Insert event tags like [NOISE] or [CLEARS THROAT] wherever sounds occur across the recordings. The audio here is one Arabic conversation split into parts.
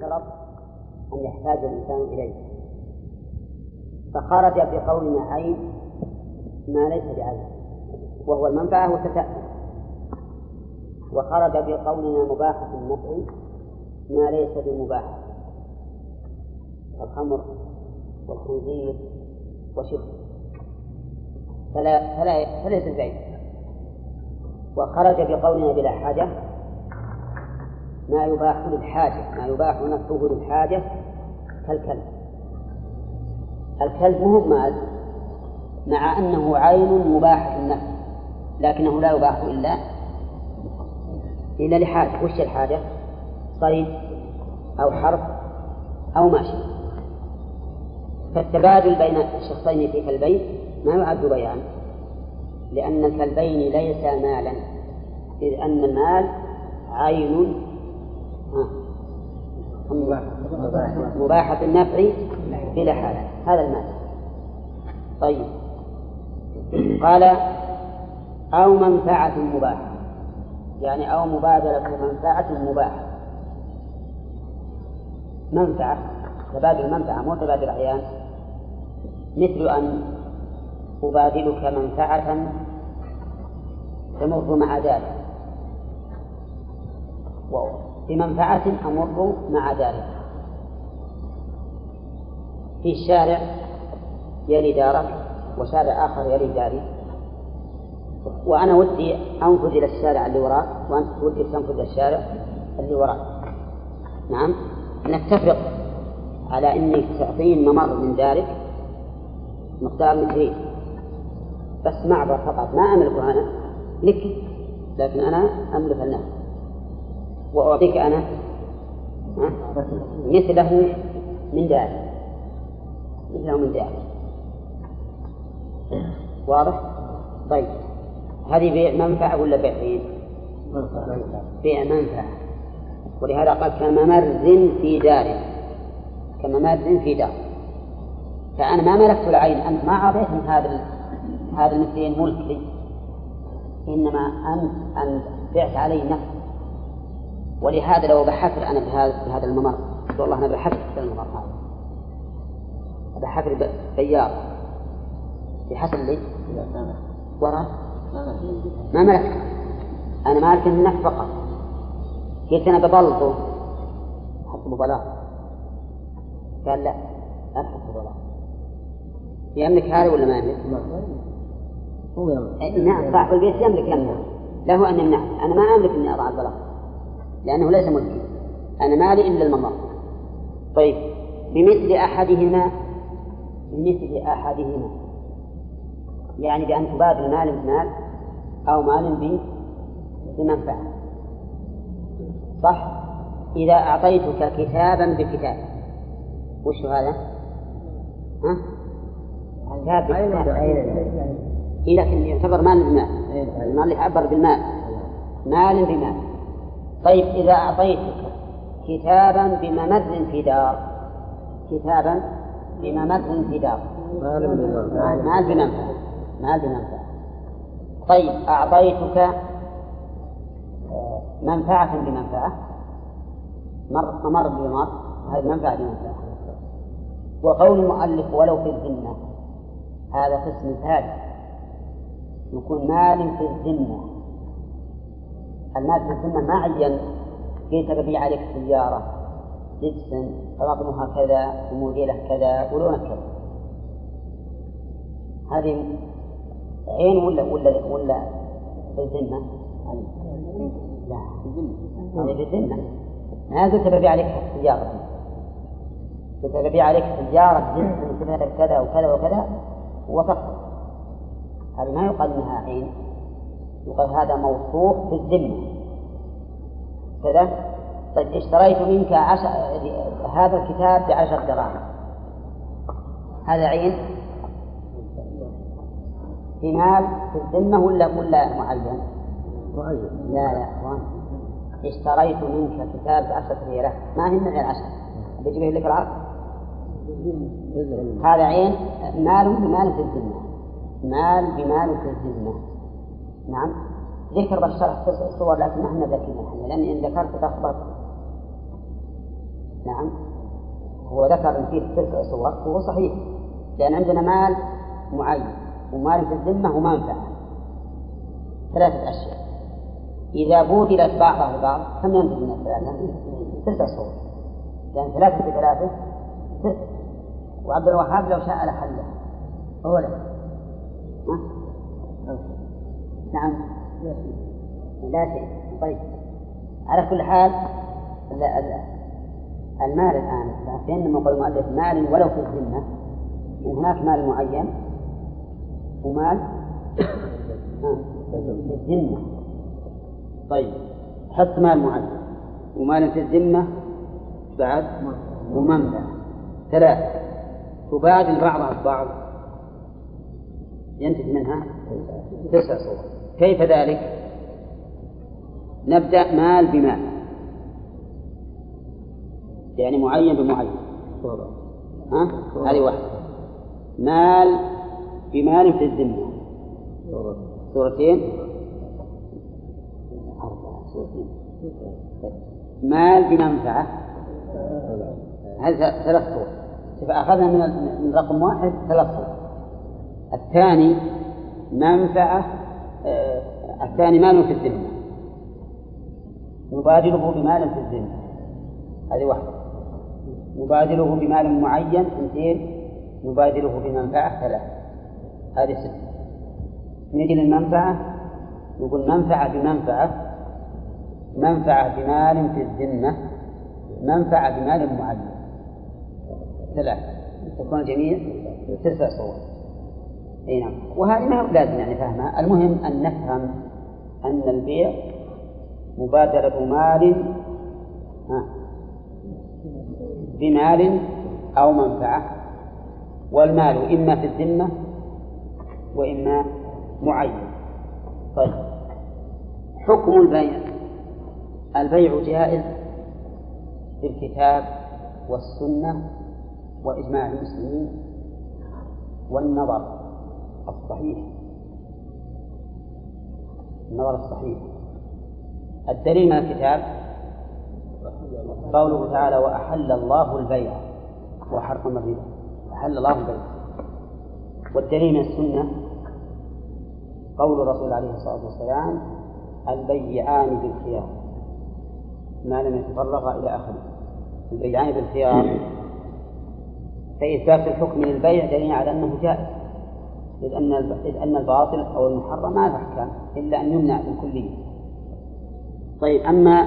يشترط أن يحتاج الإنسان إليه. فخرج بقولنا عين ما ليس بعين وهو المنفعة وستأتي وخرج بقولنا مباحة النفع ما ليس بمباح. الخمر والخنزير وشبه فلا فلا فليس بعيد وخرج بقولنا بلا حاجة ما يباح للحاجة ما يباح نفعه للحاجة كالكلب. الكلب مو مال مع أنه عين مباح النفع لكنه لا يباح إلا إلا لحاجة. وش الحاجة؟ صيد أو حرف أو ماشي. فالتبادل بين الشخصين في كلبين ما يعد بيان لأن الكلبين ليس مالا إذ أن المال عين مباحة النفع بلا حالة هذا المال. طيب. قال أو منفعة مباحة. يعني أو مبادلة منفعة مباحة. منفعة. تبادل منفعة مو تبادل أعيان مثل أن أبادلك منفعة تمر مع ذلك. بمنفعة أمر مع ذلك. في الشارع يلي دارك وشارع آخر يلي داري. وأنا ودي أنفذ إلى الشارع اللي وراك وأنت ودي تنفذ إلى الشارع اللي وراك. نعم؟ نتفق على أنك تعطيني ممر من دارك مقدار مترين بس معبر فقط ما أملكه أنا. لك لكن أنا أملك الناس وأعطيك أنا. مثله من داري مثله من داري واضح؟ طيب. هذه بيع منفعة ولا بيع عين؟ بيع منفعة. ولهذا قال كممر في دار. كممر في دار. فأنا ما ملكت العين. أنت ما أعطيتني هذا هذا المثلين ملك لي. إنما أنت أن بعت علي نفس ولهذا لو بحفر أنا بهذا الممر والله أنا بحفر في الممر هذا. بحفر بيار بحسب لي؟ وراء؟ ما ملكت. أنا مالك النفس فقط. قلت أنا ببلطه حط بلاط قال لا لا تحط بلاط يملك هذا ولا ما يملك؟ هو يملك. نعم صاحب البيت يملك يملك. له أن يمنعني أنا ما أملك إني أضع البلاط لأنه ليس ملكي أنا مالي إلا الممر طيب بمثل أحدهما بمثل أحدهما. يعني بأن تبادل مال بمال أو مال بمنفعة. صح؟ إذا أعطيتك كتابا بكتاب. وش هذا؟ ها؟ كتاب بكتاب. لكن يعتبر مال بمال. المال يعبر بالمال. مال بمال. طيب إذا أعطيتك كتابا بممر في دار. كتابا بممر في دار. مال بمنفعة مال بمنفعة مال بمنفعة طيب أعطيتك منفعة بمنفعة. مر مر بمر. هذه منفعة بمنفعة. وقول المؤلف ولو في الذمة. هذا قسم ثالث. يكون مال في الذمة. المال في الذمة ما عين قلت ببيع عليك سيارة لبسا رقمها كذا وموديله كذا ولونها كذا. هذه عين ولا ولا ولا في الذمة؟ لا هذه بالذمة. ما قلت ببيع عليك سيارة. قلت ببيع عليك سيارة جنس كذا كذا وكذا وكذا وفقط هذه ما يقال إنها عين. يقال هذا موصوف بالذمة كذا؟ طيب اشتريت منك عشر هذا الكتاب بعشر دراهم. هذا عين؟ في مال في الذمة ولا ولا معين؟ معين. لا لا اشتريت منك كتاب بعشرة ليرة ما هي من العشرة بيجيب لك العرض؟ هذا عين؟ مال بمال في الذمة؟ مال بمال في الذمة. نعم. ذكر بالشرح تسع صور لكن إحنا ذاكرين إحنا لأن ان ذكرت تخبط نعم. هو ذكر ان فيه تسع صور وهو صحيح. لأن عندنا مال معين ومال في الذمة ومنفعه ثلاثة أشياء. إذا بودلت بعضها ببعض كم ينتج من الثلاثة؟ تسع صور لأن ثلاثة في ثلاثة تسع وعبد الوهاب لو شاء لحله هو لا. نعم. لا شيء. طيب. على كل حال المال الآن فإن لما قال المؤلف مال ولو في الذمة. هناك مال معين ومال [COUGHS] في الذمة. طيب. حط مال معين ومال في الذمة بعد ومنفعة ثلاث تبادل بعضها البعض. ينتج منها تسع صور. كيف ذلك؟ نبدأ مال بمال. يعني معين بمعين. ها؟ هذه واحدة. مال بمال في الذمة. سورتين. مال بمنفعة. هذا ثلاث صور. فأخذنا من رقم واحد ثلاث صور. الثاني منفعة الثاني مال في الذمة. نبادله بمال في الذمة. هذه واحدة. نبادله بمال معين اثنتين. نبادله بمنفعة ثلاثة. هذه ستة نجي للمنفعة. نقول منفعة بمنفعة منفعة بمال في الذمة منفعة بمال معين. ثلاثة. تكون الجميع تسع صور. إي نعم. وهذه ما لازم يعني فهمها. المهم أن نفهم أن البيع مبادرة مال بمال أو منفعة. والمال إما في الذمة وإما معين. طيب. حكم البيع. البيع جائز بالكتاب والسنة وإجماع المسلمين والنظر الصحيح. النظر الصحيح. الدليل من الكتاب قوله تعالى وأحل الله البيع. وحرم الربا أحل الله البيع. والدليل من السنة قول الرسول عليه الصلاة والسلام البيعان بالخيار. ما لم يتفرغا إلى آخره البيعان بالخيار. فإثبات الحكم للبيع دليل على أنه جائز. إذ أن إذ أن الباطل أو المحرم ما له أحكام إلا أن يمنع بالكلية. طيب أما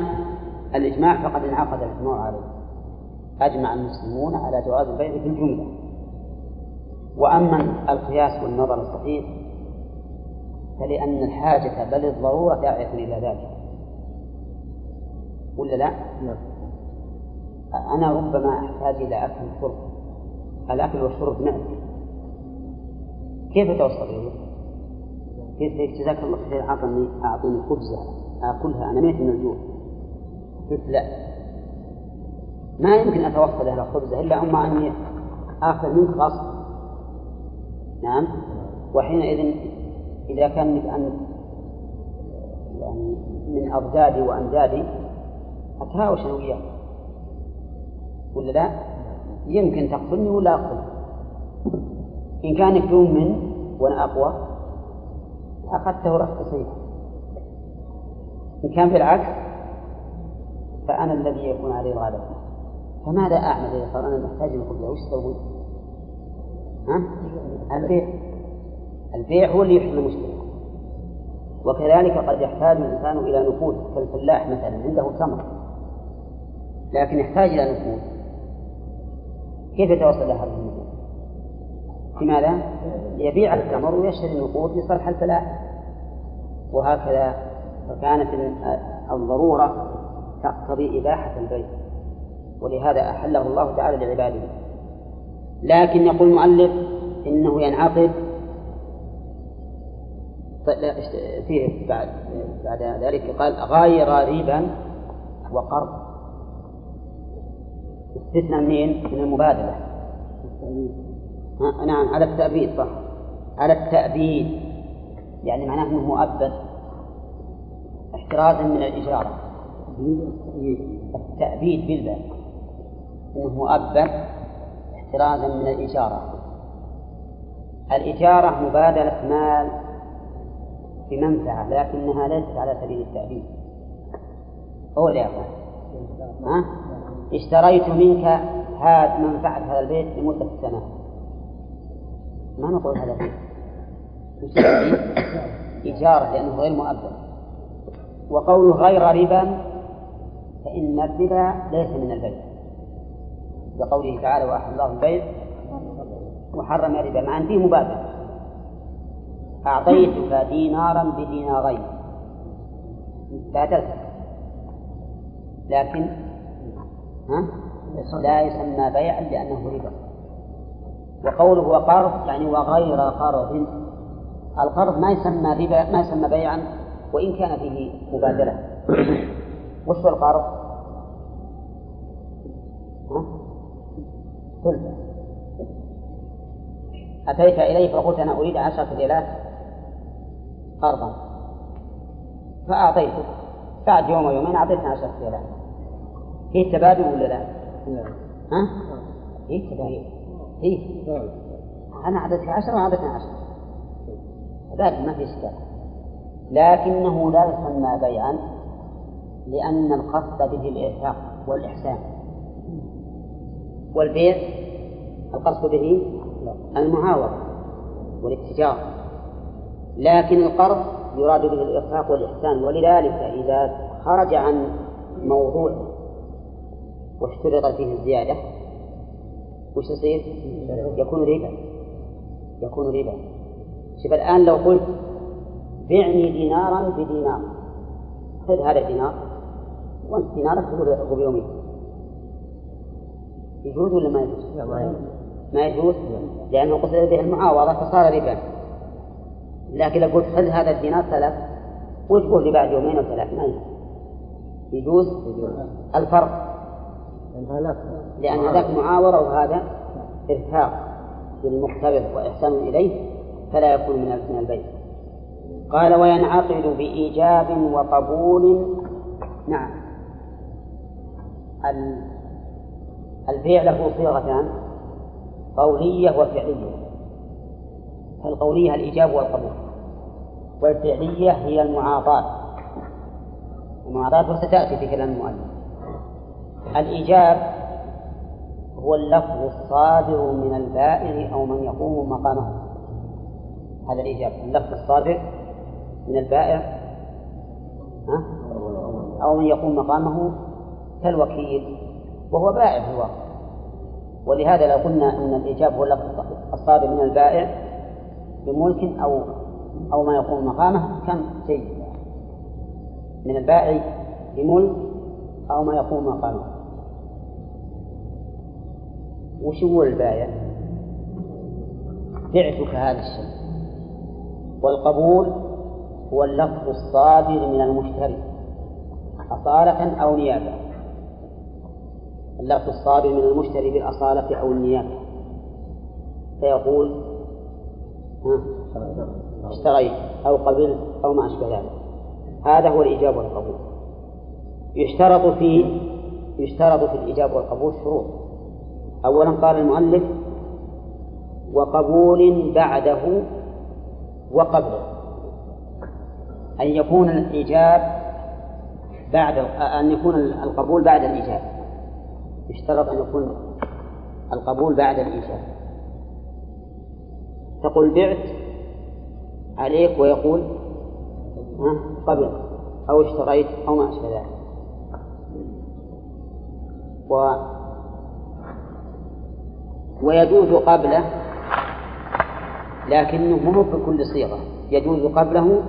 الإجماع فقد انعقد الإجماع عليه. أجمع المسلمون على جواز البيع في الجملة. وأما القياس والنظر الصحيح فلأن الحاجة بل الضرورة داعية إلى ذلك. ولا لا؟ نعم. أنا ربما أحتاج إلى أكل وشرب الأكل والشرب نعم كيف توصل إليه؟ كيف جزاك الله خير أعطني أعطني خبزة آكلها أنا ميت من الجوع. قلت لا. ما يمكن أتوصل إلى خبزة إلا أما أني آكل منك غصب. نعم. وحينئذ إذا كان أن يعني من أضدادي وأندادي أتهاوش أنا وياك. ولا لا؟ يمكن تقتلني ولا أقتلك. إن كان يكون من وأنا أقوى أخذته ورحت تصيبه إن كان بالعكس فأنا الذي يكون عليه الغلبة فماذا أعمل إذا صار أنا محتاج للقبلة وش أسوي؟ ها؟ البيع. البيع هو اللي يحل المشكلة. وكذلك قد يحتاج الإنسان إلى نفوذ كالفلاح مثلا عنده تمر لكن يحتاج إلى نفوذ. كيف يتوصل إلى هذه النقود؟ لماذا؟ يبيع التمر ويشتري النقود لصالح الفلاح. وهكذا فكانت الضرورة تقتضي إباحة البيع. ولهذا أحله الله تعالى لعباده. لكن يقول المؤلف إنه ينعقد. فيه بعد بعد ذلك؟ قال غير ريبا وقرض. استثنى منين؟ من المبادلة. نعم على التأبيد صح. على التأبيد يعني معناه أنه مؤبد. احترازا من الإجارة التأبيد بالباء أنه مؤبد احترازا من الإجارة. الإجارة مبادلة مال بمنفعة لكنها ليست على سبيل التأبيد. هو أفعل ها؟ اشتريت منك هذا منفعة هذا البيت لمدة سنة. ما نقول هذا إجارة لأنه غير مؤبد وقوله غير ربا فإن الربا ليس من البيع بقوله تعالى وأحل الله البيع وحرم الربا مع أن فيه مبادرة. أعطيتك دينارا بدينارين. لا تلفت لكن ها؟ لا يسمى بيعا لأنه ربا. وقوله وقرض يعني وغير قرض القرض ما يسمى ربا ما يسمى بيعا وإن كان فيه مبادلة [COUGHS] وش هو القرض؟ ها؟ أتيت إليه فقلت أنا أريد عشرة ريالات قرضا فأعطيتك بعد يوم ويومين أعطيتني عشرة ريالات هي تبادل ولا لا؟ ها؟ هي تبادل هي أنا أعطيتك عشرة وأعطيتني عشرة. تبادل ما في إشكال. لكنه لا يسمى بيعا لأن القصد به الإرفاق والإحسان. والبيع القصد به المعاوضة والاتجار. لكن القرض يراد به الإرفاق والإحسان. ولذلك إذا خرج عن موضوع واشترط فيه الزيادة وش يصير؟ يكون ربا. يكون ربا. شوف الآن لو قلت بعني دينارا بدينار. خذ هذا الدينار. وأنت دينارك تقول بيومين يجوز ولا ما يجوز؟ ما يجوز. لأنه قصد به المعاوضة فصار ربا. لكن لو قلت خذ هذا الدينار ثلاث وتقول لي بعد يومين أو ثلاث؟ ما يجوز. الفرق. لأن هذاك معاورة وهذا إرفاق للمقترض وإحسان إليه فلا يكون من من البيع قال وينعقد بإيجاب وقبول. نعم. البيع له صيغتان قولية وفعلية. فالقولية الإيجاب والقبول. والفعلية هي المعاطاة. المعاطاة وستأتي في كلام المؤلف. الإيجاب هو اللفظ الصادر من البائع أو من يقوم مقامه. هذا الإيجاب اللفظ الصادر من البائع أو من يقوم مقامه كالوكيل وهو بائع في الواقع ولهذا لو قلنا أن الإيجاب هو اللفظ الصادر من البائع بملك أو أو ما يقوم مقامه كم؟ شيء من البائع بملك أو ما يقوم مقامه. وش هو البائع؟ بعتك هذا الشيء. والقبول هو اللفظ الصادر من المشتري أصالة أو نيابة. اللفظ الصادر من المشتري بالأصالة أو النيابة. فيقول اشتريت أو قبلت أو ما أشبه ذلك. هذا هو الإجابة والقبول. يشترط في يشترط في الإجابة والقبول شروط. أولا قال المؤلف وقبول بعده وقبله أن يكون الإيجاب بعد أن يكون القبول بعد الإيجاب. يشترط أن يكون القبول بعد الإيجاب. تقول بعت عليك ويقول قبل أو اشتريت أو ما أشبه ذلك. ويجوز قبله لكنه مو بكل صيغة يجوز قبله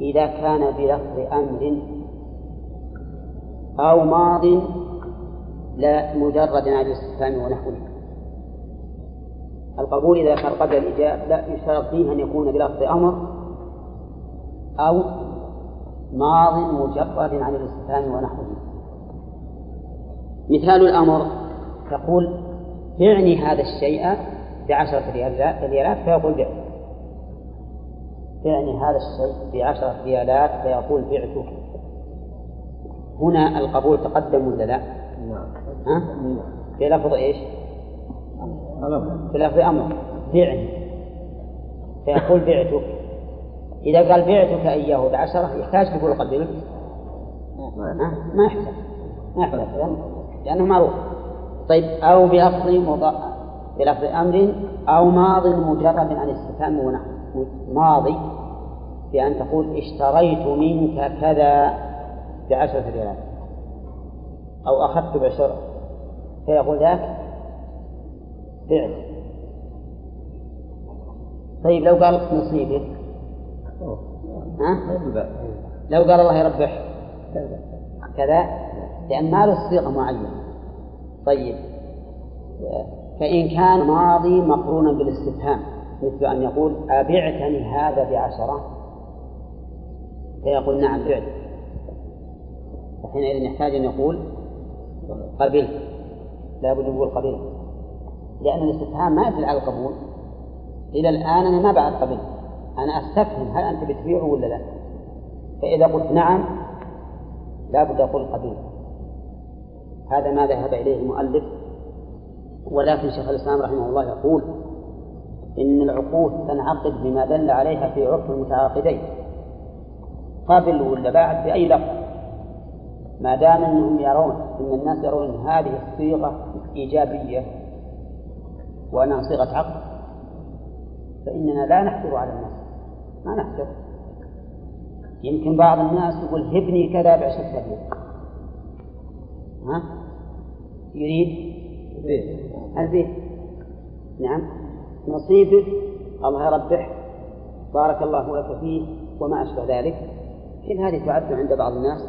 إذا كان بلفظ أمر أو ماض لا مجرد عن الاستفهام ونحوه. القبول إذا كان قبل الإجابة لا يشترط فيه أن يكون بلفظ أمر أو ماض مجرد عن الاستفهام ونحوه. مثال الأمر تقول بعني هذا الشيء بعشرة ريالات فيقول بعت بعني هذا الشيء بعشرة ريالات فيقول بعتك هنا القبول تقدم ولا لا؟ نعم. ها؟ في لفظ إيش؟ في لفظ أمر. بعني فيقول بعتك إذا قال بعتك إياه بعشرة يحتاج يقول قبلك ما يحتاج. ما يحتاج. لأنه معروف. طيب أو بلفظ مضاء بلفظ أمر أو ماض مجرد عن الاستفهام ونحو. ماضي بأن تقول اشتريت منك كذا بعشرة ريال أو أخذت بعشر فيقول ذاك بعت طيب لو قال نصيبك ها؟ لو قال الله يربح كذا لأن ما له صيغة معينة. طيب. فإن كان ماضي مقرونا بالاستفهام مثل أن يقول أبعتني هذا بعشرة؟ فيقول نعم بعت. فحينئذ يحتاج أن يقول قبلت لا بد يقول قبلت لأن الاستفهام ما يدل على القبول. إلى الآن أنا ما بعد قبلت أنا أستفهم هل أنت بتبيعه ولا لا. فإذا قلت نعم لا بد أقول قبلت هذا ما ذهب إليه المؤلف. ولكن شيخ الإسلام رحمه الله يقول إن العقود تنعقد بما دل عليها في عرف المتعاقدين. قبل ولا بعد بأي لفظ؟ ما دام أنهم يرون أن الناس يرون أن هذه الصيغة إيجابية وأنها صيغة عقد فإننا لا نحجر على الناس ما نحجر يمكن بعض الناس يقول هبني كذا بعشرة ريال ها؟ يريد البيت. نعم. نصيبك الله يربح بارك الله لك فيه وما أشبه ذلك. كل هذه تعد عند بعض الناس.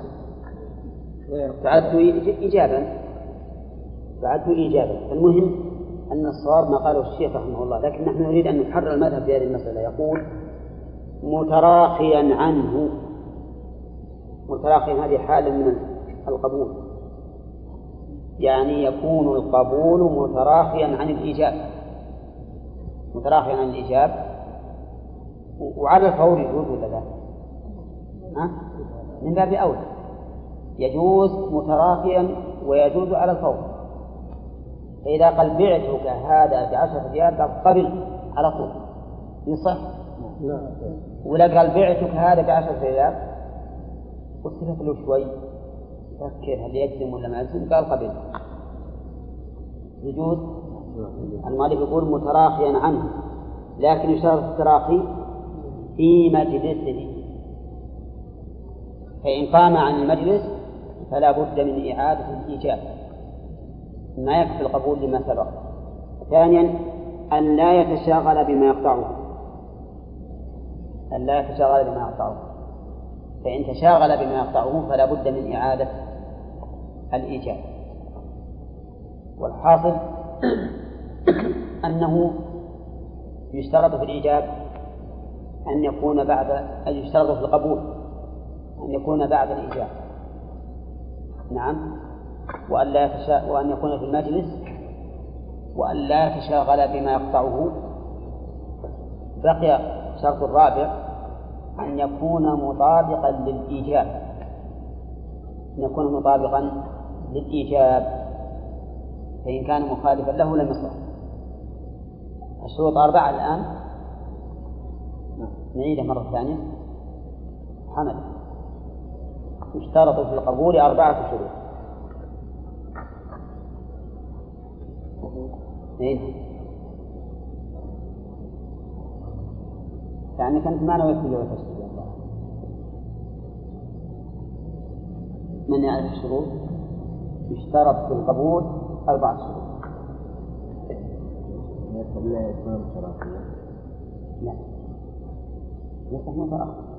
تعد إيجابا. تعد إيجابا. المهم أن الصواب ما قاله الشيخ رحمه الله. لكن نحن نريد أن نحرر المذهب في هذه المسألة. يقول متراخيا عنه. متراخيا هذه حال من القبول. يعني يكون القبول متراخيا عن الإيجاب. متراخيا عن الإيجاب. وعلى الفور يجوز ولا لا؟ ها؟ من باب أولى يجوز متراخيا ويجوز على الفور. فإذا قال بعتك هذا بعشرة ريال قال قبل على طول. يصح ولا قال بعتك هذا بعشرة ريال؟ والتفت له شوي. فكر هل يجزم ولا ما يجزم؟ قال قبل يجوز؟ المؤلف يقول متراخيا عنه لكن يشترط التراخي في مجلسه. فإن قام عن المجلس فلا بد من إعادة الإيجاب ما يكفي القبول لما سبق. ثانيا أن لا يتشاغل بما يقطعه. أن لا يتشاغل بما يقطعه. فإن تشاغل بما يقطعه فلا بد من إعادة الإيجاب. والحاصل [CLEARS THROAT] أنه يشترط في الإيجاب أن يكون بعد أن يشترط في القبول أن يكون بعد الإيجاب. نعم. وأن لا يتشا... وأن يكون في المجلس وأن لا يتشاغل بما يقطعه. بقي الشرط الرابع أن يكون مطابقا للإيجاب. يكون مطابقا للإيجاب فإن كان مخالفا له لم يصح. الشروط أربعة الآن. نعيدها مرة ثانية. حمد. يشترط في القبول أربعة شروط. إيه؟ يعني كنت ما نويت في من يعرف الشروط يشترط في القبول أربعة شروط. لا إتمام شرعية لا ليس متأخر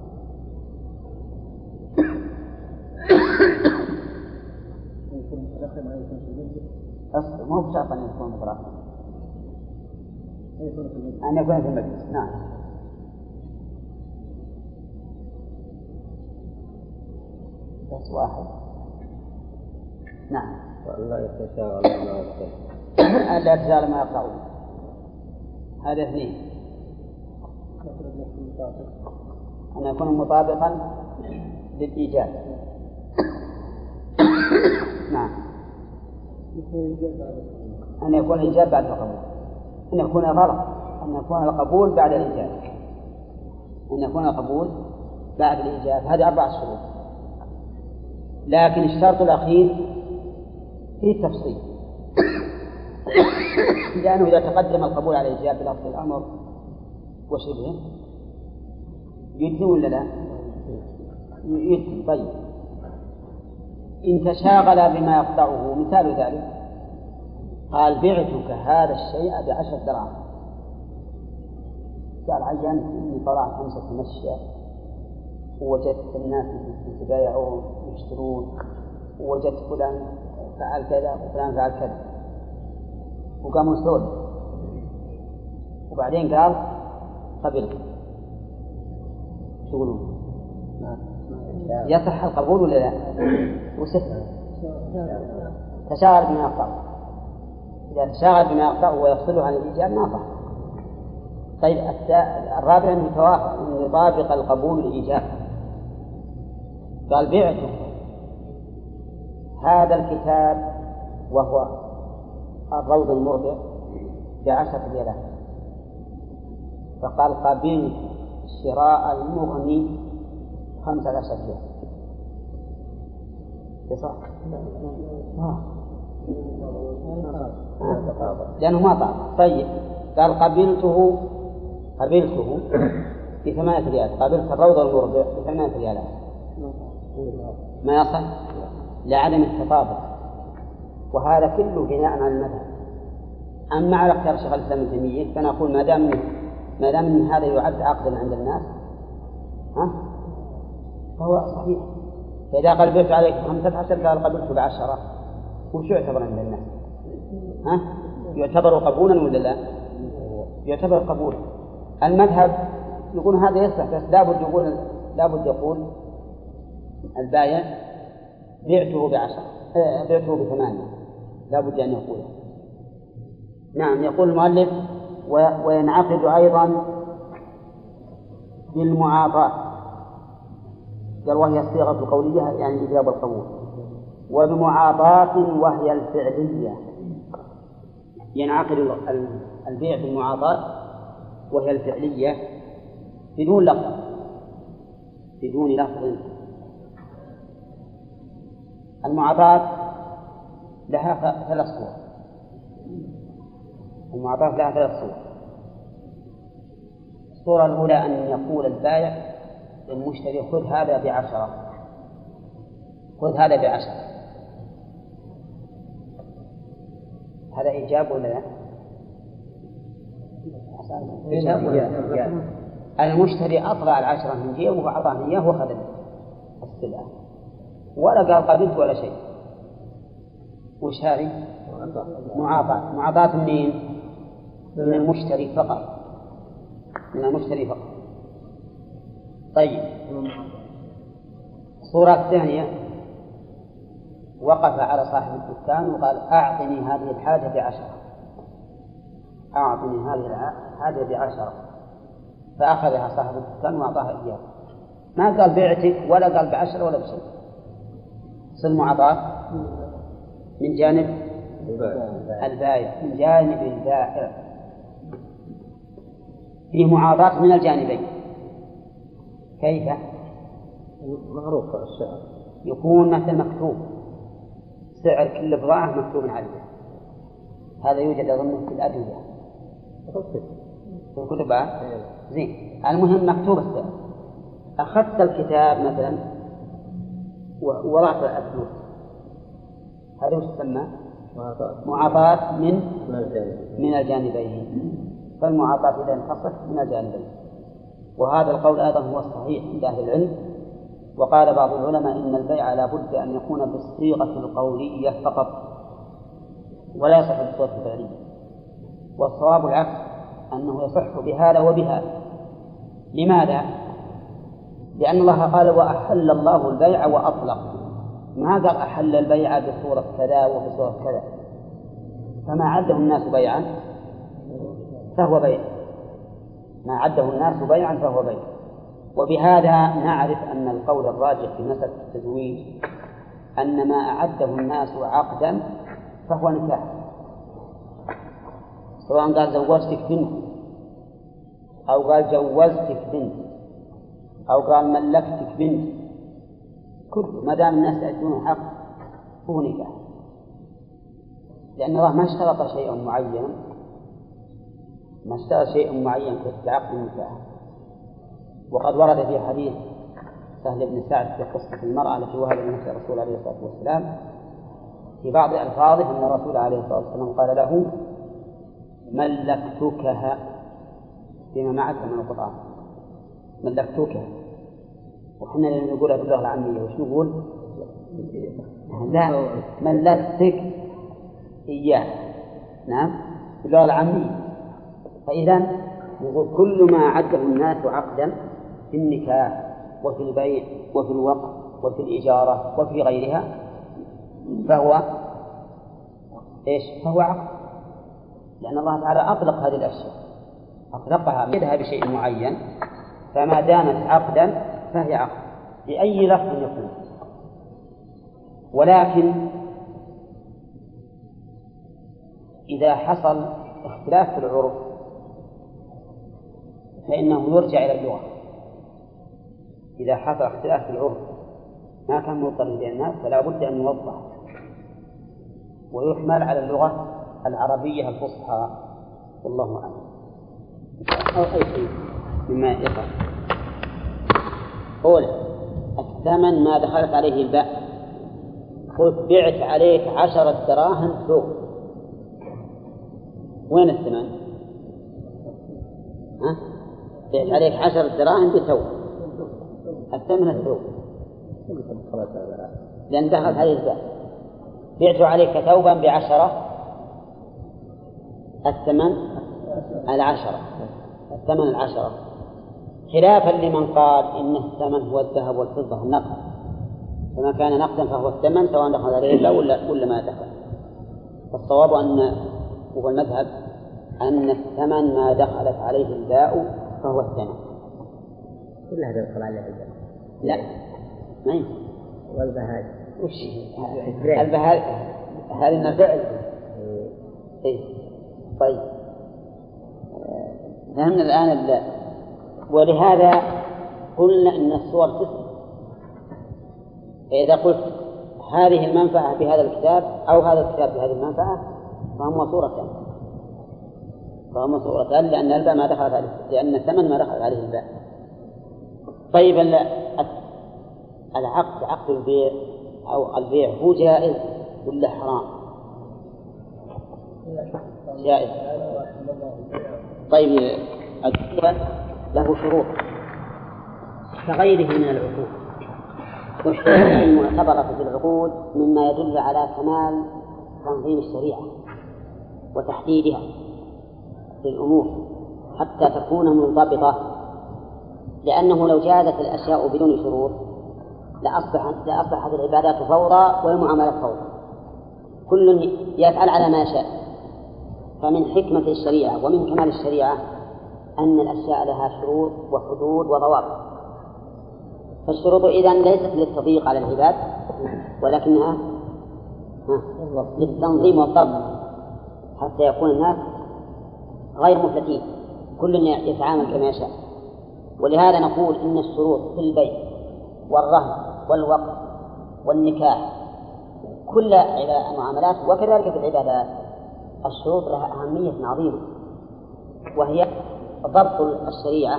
أصل مو بشرط أن يكون متراخي أن يكون في المجلس. نعم. بس واحد. نعم. وألا يتشاغل ما يقطع ألا يتشاغل ما يقطعون هذا اثنين. أن يكون مطابقا للإيجاب. [COUGHS] نعم. أن يكون الإيجاب بعد القبول. أن يكون غلط. أن يكون القبول بعد الإيجاب. أن يكون القبول بعد الإيجاب. هذه أربع شروط. لكن الشرط الأخير فيه تفصيل لأنه إذا تقدم القبول على الإيجاب بلفظ الأمر وشبهه يجزم ولا لا؟ يجزم طيب. إن تشاغل بما يقطعه مثال ذلك. قال بعتك هذا الشيء بعشر دراهم. قال عينت إني طلعت خمسة تمشى ووجدت الناس يتبايعون ويشترون ووجدت فلان فعل كذا وفلان فعل كذا. وقاموا يسولف وبعدين قال قبلت تقولون يصح القبول ولا لا؟ وسهل. تشاغل بما يقطع إذا تشاغل بما يقطع ويفصله عن الإيجاب ما صح. طيب الرابع أن يطابق القبول الإيجاب. قال بعته هذا الكتاب وهو الروض المربع بعشرة ريالات فقال قبلت شراء المغني خمسة عشر ريال. صح؟ آه. لأنه ما طاب طيب. قال قبلته قبلته بثمانية ريال. قبلت الروض المربع بثمانية ريالات ما يصح؟ لعدم التطابق وهذا كله بناء على المذهب أما على اختيار شيخ الإسلام ابن تيمية فنقول ما دام ما دام هذا يعد عقدا عند الناس ها فهو صحيح فإذا قبلت عليك خمسة عشر قال قبلت بعشرة وش يعتبر عند الناس؟ ها؟ يعتبر قبولا ولا لا؟ يعتبر قبولا المذهب يقول هذا يصلح بس لابد يقول لابد يقول البايع بعته بعشرة آه، بعته بثمانية. لابد أن يقول نعم يقول المؤلف وينعقد أيضا بالمعاطاة قال وهي الصيغة القولية يعني الإجابة القبول. وبمعاطاة وهي الفعلية. ينعقد البيع بالمعاطاة وهي الفعلية بدون لفظ. بدون لفظ. المعاطاة لها ثلاث صور. المعاطاة لها ثلاث صور. الصورة الأولى أن يقول البائع للمشتري خذ هذا بعشرة. خذ هذا بعشرة. هذا إيجاب ولا لا؟ إيجاب ولا لا؟ المشتري أطلع العشرة من جيبه وأعطاني إياه وأخذ السلعة. ولا قال قبلت ولا شيء. وش هذه؟ معاطاة معاطاة منين؟ من المشتري فقط. من المشتري فقط. طيب. الصورة الثانية وقف على صاحب الدكان وقال أعطني هذه الحاجة بعشرة. أعطني هذه الحاجة بعشرة. فأخذها صاحب الدكان وأعطاها إياه. ما قال بعتك ولا قال بعشرة ولا بشيء. صل معطاة من جانب البائع. من جانب البائع. فيه معاطاة من الجانبين. كيف؟ معروف السعر. يكون مثل مكتوب. سعر كل بضاعة مكتوب عليه. هذا يوجد أظن في الأدوية. في الكتب إيه. زين. المهم مكتوب السعر. أخذت الكتاب مثلا ووضعت الفلوس هذا وش تسمى؟ معاطاة من؟ من الجانبين. فالمعاطاة إذا تصح من الجانبين. وهذا القول أيضا هو الصحيح عند أهل العلم. وقال بعض العلماء إن البيع لا بد أن يكون بالصيغة القولية فقط ولا يصح بالصيغة الفعلية. والصواب العكس أنه يصح بهذا وبهذا. لماذا؟ لأن الله قال وأحل الله البيع وأطلق. ما قال أحل البيع بصورة كذا وبصورة كذا. فما عده الناس بيعا فهو بيع. ما عده الناس بيعا فهو بيع. وبهذا نعرف أن القول الراجح في مسألة التزويج أن ما أعده الناس عقدا فهو نكاح. سواء قال زوجتك بنت أو قال جوزتك بنت. أو قال ملكتك بنت. كله ما دام الناس يأتون حق هو نكاح. لأن الله ما اشترط شيء معين. ما اشترط شيء معين في عقد النكاح وقد ورد في حديث سهل بن سعد في قصة المرأة التي وهبت نفس الرسول عليه الصلاة والسلام في بعض ألفاظه أن الرسول عليه الصلاة والسلام قال له ملكتكها فيما معك من القرآن. ملكتكها وحنا لما نقولها باللغة العامية. وش نقول؟ لا ملكتك إياه. نعم؟ باللغة العامية. فإذا نقول كل ما عده الناس عقدا في النكاح وفي البيع وفي الوقف وفي الإجارة وفي غيرها فهو إيش؟ فهو عقد. لأن الله تعالى أطلق هذه الأشياء. أطلقها مدها بشيء معين. فما دامت عقدا فهي عقد. بأي لفظ يكون. ولكن إذا حصل اختلاف في العرف فإنه يرجع إلى اللغة. إذا حصل اختلاف في العرف ما كان مضطرب بين الناس فلا بد أن يوضح ويحمل على اللغة العربية الفصحى. والله أعلم. أو أي شيء. مما يقع قول الثمن ما دخلت عليه الباء. قلت بعت عليك عشرة دراهم ثوب وين الثمن؟ ها؟ بعت عليك عشرة دراهم بثوب الثمن الثوب لأن دخلت عليه الباء. بعت عليك ثوبا بعشرة. الثمن العشرة. الثمن العشرة. خلافا لمن قال إن الثمن هو الذهب والفضة النقد فما كان نقدا فهو الثمن سواء دخل عليه الله ولا ولا ما دخل. فالصواب أن هو المذهب أن الثمن ما دخلت عليه الباء فهو الثمن. كلها تدخل عليه الباء لا. ما يمكن وش البهاج هذه فعل إيه. طيب. فهمنا الآن ال... ولهذا قلنا أن الصور تسمى فإذا قلت هذه المنفعة بهذا الكتاب أو هذا الكتاب بهذه المنفعة فهما صورتان فهما صورتان لأن الباء ما دخلت عليه لأن الثمن ما دخلت عليه الباء. طيب العقد عقد البيع أو البيع هو جائز ولا حرام؟ جائز. طيب له شروط كغيره من العقود. والشروط المعتبرة في العقود مما يدل على كمال تنظيم الشريعة وتحديدها للأمور حتى تكون منضبطة. لأنه لو جازت الأشياء بدون شروط لأصبحت لأصبحت العبادات فوضى والمعاملات فوضى كل يفعل على ما شاء. فمن حكمة الشريعة ومن كمال الشريعة أن الأشياء لها شروط وحدود وضوابط. فالشروط إذا ليست للتضييق على العباد ولكنها للتنظيم والضبط حتى يكون الناس غير مفلتين كل يتعامل كما يشاء. ولهذا نقول إن الشروط في البيع والرهن والوقف والنكاح كل المعاملات وكذلك في العبادات الشروط لها أهمية عظيمة وهي ضبط الشريعة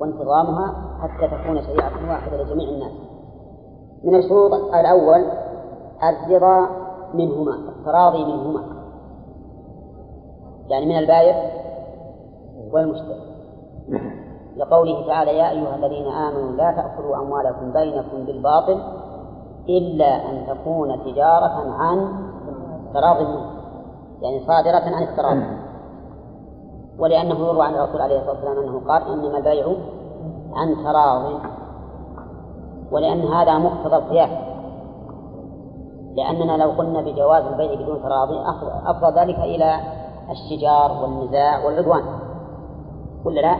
وانتظامها حتى تكون شريعة واحدة لجميع الناس. من الشروط الأول الرضا منهما التراضي منهما. يعني من البايع والمشتري. لقوله تعالى يا أيها الذين آمنوا لا تأكلوا أموالكم بينكم بالباطل إلا أن تكون تجارة عن تراض منكم يعني صادرة عن التراضي. ولأنه يروى عن الرسول عليه الصلاة والسلام أنه قال إنما البيع عن تراض. ولأن هذا مقتضى القياس. لأننا لو قلنا بجواز البيع بدون تراضي أفضى ذلك إلى الشجار والنزاع والعدوان. ولا لا؟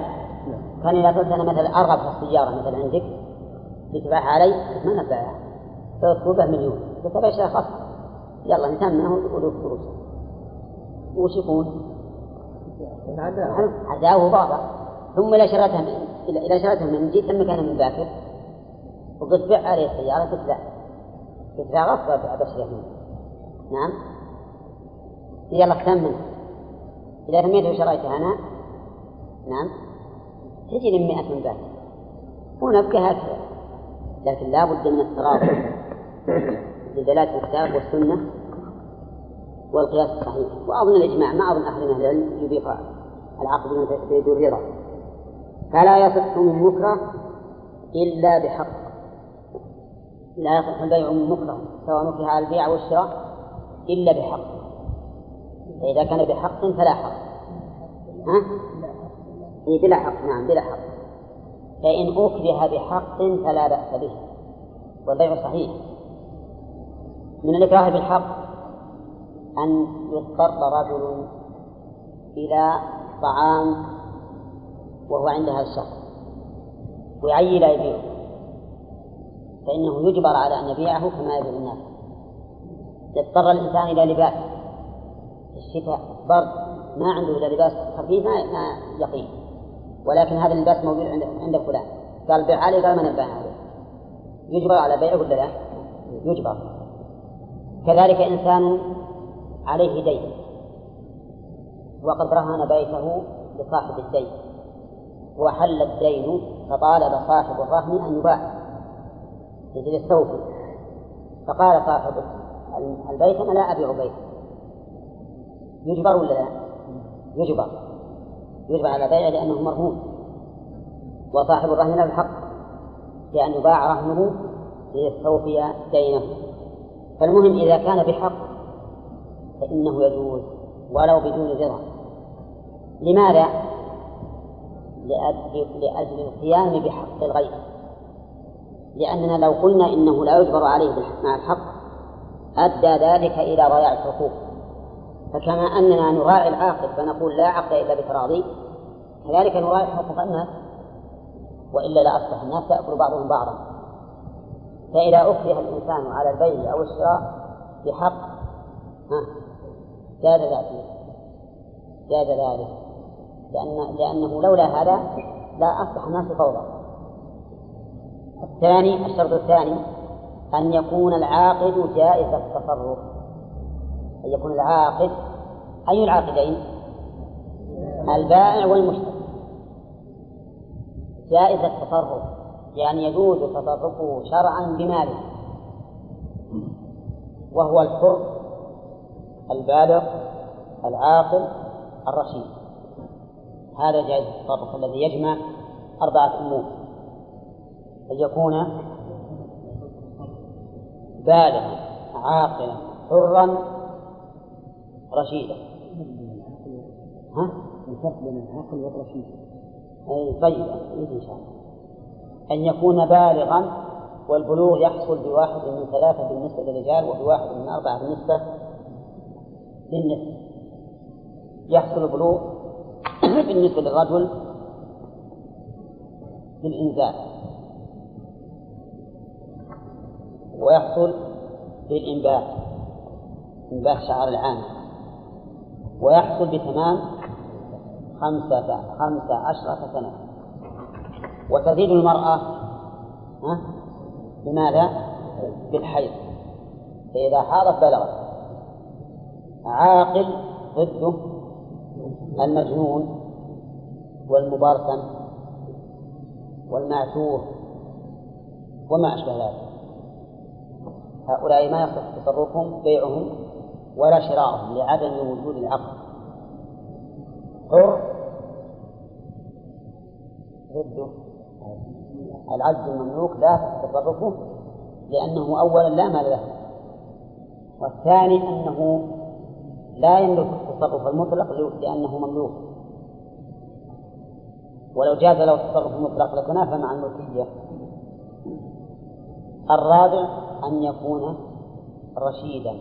كان إذا قلت أنا مثلا أرغب في السيارة مثلا عندك لتباع علي ما نباع فيطلبه مليون. فتبع شيء خاص يلا نتمنه ولو فلوس. وش يكون؟ عداوه بعضا ثم إذا شرتها من إذا شرتها من جيت المكان من باكر وقلت بيع عليه السيارة قلت لا غصب أبشره منه. نعم. يلا ثمن إذا رميته وشريته أنا. نعم. تجي من مئة من باكر ونبقى هكذا. لكن لا بد من الترابط بدلالة الكتاب والسنة والقياس الصحيح. وأظن الإجماع ما أظن أحد من أهل العلم يضيف العقد بدون رضا فلا يصح من مكره إلا بحق. لا يصح البيع من مكره سواء مكره على البيع والشراء إلا بحق. فإذا كان بحق فلا حق. ها؟ إيه بلا حق. نعم بلا حق. فإن أكره بحق فلا بأس به. والبيع صحيح. من الإكراه بالحق أن يضطر رجل إلى طعام وهو عند هذا الشخص ويعي لا يبيعه فإنه يجبر على أن يبيعه كما يبيع الناس. يضطر الإنسان إلى لباس. الشتاء برد ما عنده إلا لباس خفيف ما يقين ولكن هذا اللباس موجود عند فلان. قال بيع علي قال ما نبيع عليه. يجبر على بيعه ولا لا؟ يجبر. كذلك إنسان عليه دين. وقد رهن بيته لصاحب الدين. وحل الدين فطالب صاحب الرهن أن يباع مثل الثوب فقال صاحب البيت أنا لا أبيع بيتي. يجبر ولا لا؟ يجبر. يجبر على بيعه لأنه مرهون. وصاحب الرهن له الحق بأن يباع رهنه ليستوفي دينه. فالمهم إذا كان بحق فإنه يجوز. ولو بدون رضا لماذا؟ لأجل, لأجل القيام بحق الغير. لأننا لو قلنا إنه لا يجبر عليه مع الحق أدى ذلك إلى ضياع الحقوق. فكما أننا نراعي العاقل فنقول لا عقد إلا بتراضي كذلك نراعي حقوق الناس. وإلا لا أصبح الناس يأكل بعضهم بعضا. فإذا أكره الإنسان على البيع أو الشراء بحق ها جاز ذلك جاز ذلك. لأن لأنه لولا هذا لا أصبح الناس فوضى. الثاني الشرط الثاني أن يكون العاقد جائز التصرف. أن يكون العاقد أي العاقدين؟ البائع والمشتري. جائز التصرف يعني يجوز تصرفه شرعا بماله. وهو الحر البالغ العاقل الرشيد. هذا جائز التصرف الذي يجمع أربعة أمور. أن يكون بالغا عاقلا حرا رشيدا. ها؟ الفرق بين العاقل والرشيد. أي طيب إن شاء الله. أن يكون بالغا والبلوغ يحصل بواحد من ثلاثة بالنسبة للرجال وبواحد من أربعة بالنسبة للنسبة يحصل البلوغ [COUGHS] بالنسبة للرجل بالإنزال ويحصل بالإنبات إنبات شعر العام. ويحصل بتمام خمسة خمسة عشرة سنة. وتزيد المرأة بماذا؟ بالحيض. فإذا حاضت بلغت. عاقل ضده المجنون والمبرسم والمعتوه وما أشبه ذلك. هؤلاء ما يصح تصرفهم بيعهم ولا شراؤهم لعدم وجود العقل. حر ضده العبد المملوك لا تصرفه لأنه أولا لا مال له والثاني أنه لا يملك التصرف المطلق لأنه مملوك. ولو جاز له التصرف المطلق لتنافى مع الملكية. الرابع أن يكون رشيدا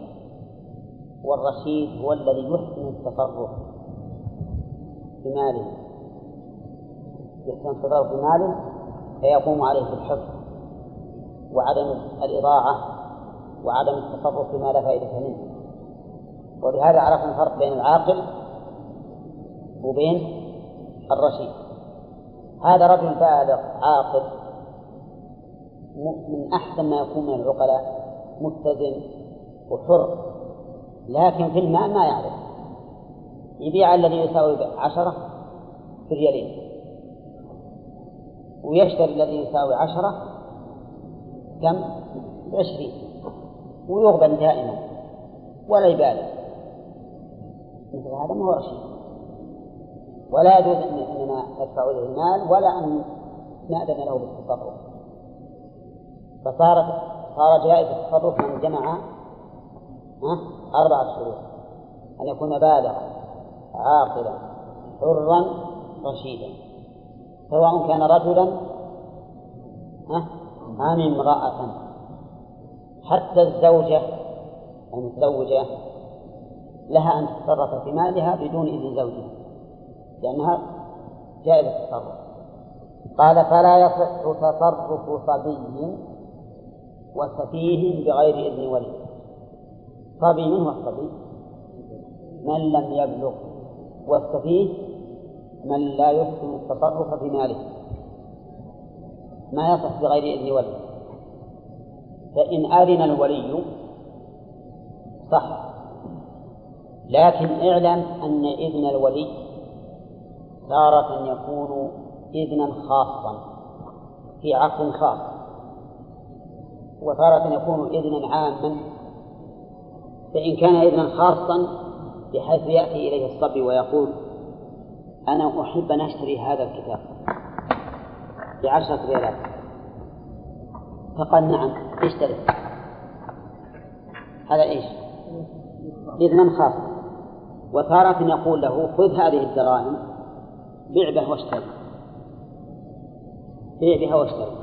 والرشيد هو الذي يحسن التصرف بماله. يحسن التصرف بماله فيقوم عليه بالحفظ وعدم الإضاعة وعدم التصرف بما لا فائدة منه. وبهذا عرفنا الفرق بين العاقل وبين الرشيد. هذا رجل بالغ عاقل من أحسن ما يكون من العقلاء متزن وحر لكن في المال ما يعرف. يبيع الذي يساوي عشرة بريالين ويشتري الذي يساوي عشرة كم؟ بعشرين ويغبن دائما ولا يبالي مثل هذا ما هو رشيد ولا يجوز اننا ندفع له المال ولا أن نأذن له بالتصرف. فصارت صار جائز التصرف من جمع أربعة شروط. أن يكون بالغا عاقلا حرا رشيدا. سواء كان رجلا أم امرأة. حتى الزوجة المتزوجة لها أن تتصرف في مالها بدون إذن زوجها لأنها جائزة التصرف. قال فلا يصح تصرف صبي وسفيه بغير إذن ولي صبي من هو الصبي؟ من لم يبلغ. والسفيه من لا يحسن التصرف في ماله. ما يصح بغير إذن ولي فإن أذن الولي صح. لكن اعلم أن إذن الولي تارة يكون إذنا خاصا في عقد خاص. وتارة يكون إذنا عاما فإن كان إذنا خاصا بحيث يأتي إليه الصبي ويقول أنا أحب أن أشتري هذا الكتاب بعشرة ريالات. فقال نعم اشتري. هذا إيش؟ إذنا خاصا. وتارة يقول له خذ هذه الدراهم بيع بها واشتري. بيع بها واشتري.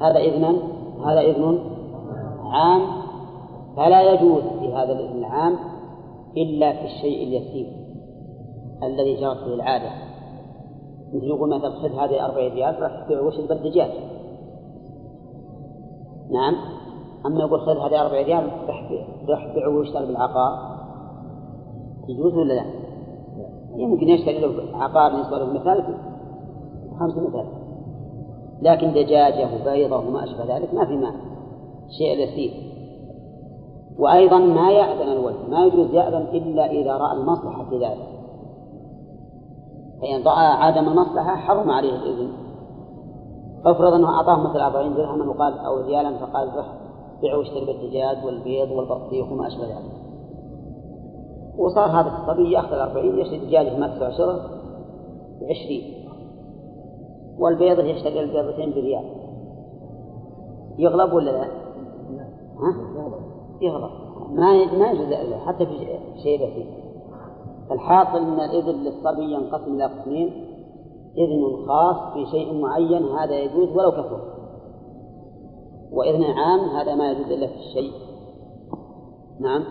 هذا إذنا هذا إذن عام. فلا يجوز في هذا الإذن العام إلا في الشيء اليسير الذي جرت به العادة. مثل يقول مثلا خذ هذه أربع ريال راح تبيع وش الدجاج نعم. أما يقول خذ هذه أربع ريال راح تبيع ويشتري بالعقار. يجوز ولا لا؟ يمكن يشتري له عقار بالنسبة له مثال خمس مثال. لكن دجاجة وبيضة وما أشبه ذلك ما في مانع. شيء يسير وأيضا ما يأذن الولد. ما يجوز يأذن إلا إذا رأى المصلحة في ذلك. فإن رأى عدم المصلحة حرم عليه الإذن. افرض أنه أعطاه مثل أربعين درهما وقال أو ريالا فقال روح بيع واشتري بالدجاج والبيض والبطيخ وما أشبه ذلك. وصار هذا الصبي يأخذ الأربعين يشتري دجاجة ما تسوى عشرة بعشرين. والبيضة يشتري البيضتين بريال. يغلب ولا لا؟ ها؟ يغلب. ما ما يجوز حتى في شيء بسيط. الحاصل إن الاذن للصبي ينقسم إلى قسمين. إذن خاص في شيء معين هذا يجوز ولو كثر وإذن عام هذا ما يجوز إلا في الشيء. نعم.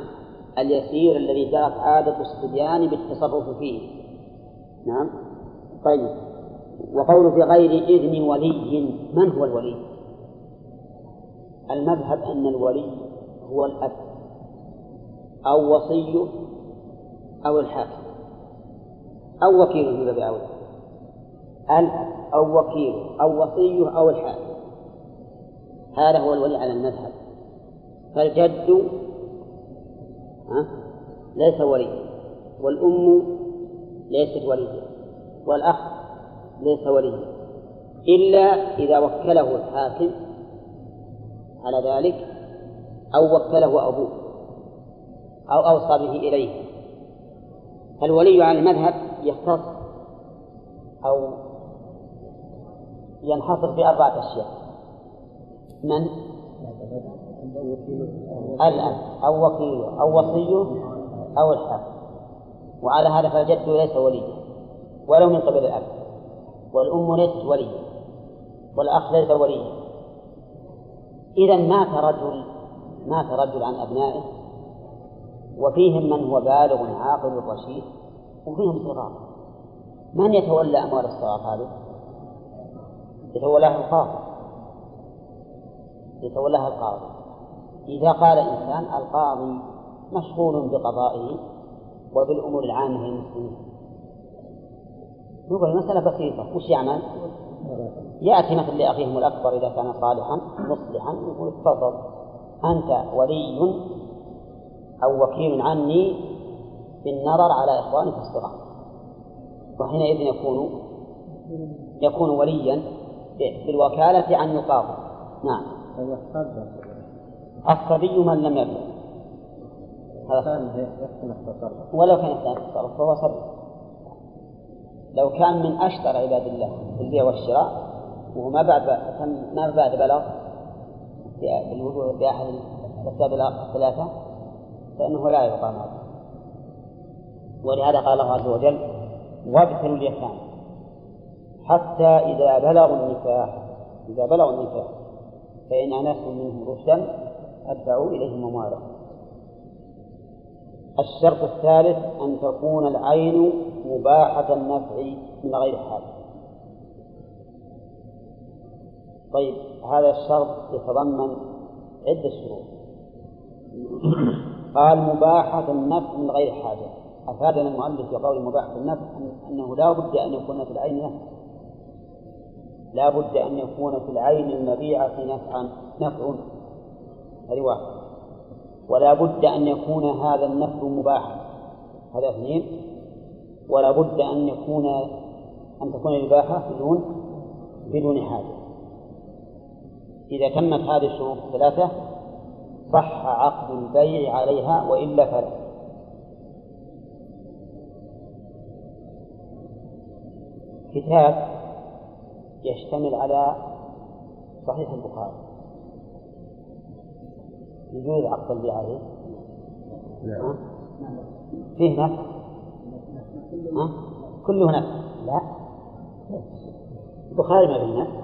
اليسير الذي جرت عادة الصبيان بالتصرف فيه. نعم. طيب. وقول في غير إذن ولي من هو الولي؟ المذهب أن الولي هو الأب أو وصيه أو الحاكم أو وكيله في باب أولى. الأب أو وكيله أو وصيه أو الحاكم. هذا هو الولي على المذهب. فالجد ليس وليا والأم ليست وليا والأخ ليس وليا إلا إذا وكله الحاكم على ذلك أو وكله أبوه أو أوصى به إليه. فالولي على المذهب يختص أو ينحصر في أربعة أشياء. من؟ الأب أو وكيله أو وصيه أو الحاكم وعلى هذا فالجد ليس وليا ولو من قبل الأب. والأم ليست وليا والأخ ليس وليا. إذا مات رجل مات رجل عن أبنائه وفيهم من هو بالغ عاقل رشيد وفيهم صغار. من يتولى أموال الصغار هذه؟ يتولاها القاضي. يتولاها القاضي. إذا قال إنسان القاضي مشغول بقضائه وبالأمور العامة للمسلمين. نقول المسألة بسيطة وش يعمل؟ يأتي مثل لأخيهم الأكبر إذا كان صالحا مصلحا يقول تفضل أنت ولي أو وكيل عني بالنظر على إخوانك الصغار. وحينئذ يكون يكون وليا بالوكالة عن القاضي نعم. الصبي من لم يبلغ ولو كان يحسن التصرف فهو صبي. لو كان من أشطر عباد الله في البيع والشراء وهو ما بعد ما بعد بلغ بالوجوه بأحد الأسباب الثلاثة فإنه لا يقام ولهذا قال الله عز وجل وابتلوا اليتامى حتى إذا بلغوا النكاح إذا بلغوا النكاح فإن أنستم منهم رشدا أدفعوا إليهم أموالهم الشرط الثالث أن تكون العين مباحة النفع من غير حاجة. طيب هذا الشرط يتضمن عدة شروط. قال مباحة النفع من غير حاجة. أفادنا المؤلف بقول مباحة النفع أنه لا بد أن يكون في العين نفع. لا بد أن يكون في العين المبيعة نفعا نفع هذه واحد ولا بد أن يكون هذا النفع مباحا. هذا اثنين. ولا بد أن يكون أن تكون الإباحة بدون بدون حاجة. إذا تمت هذه الشروط الثلاثة صح عقد البيع عليها وإلا فلا. كتاب يشتمل على صحيح البخاري. يجوز عقد البيع عليه؟ نعم فيه نفع؟ كله نفع. لا. البخاري ما فيه نفع.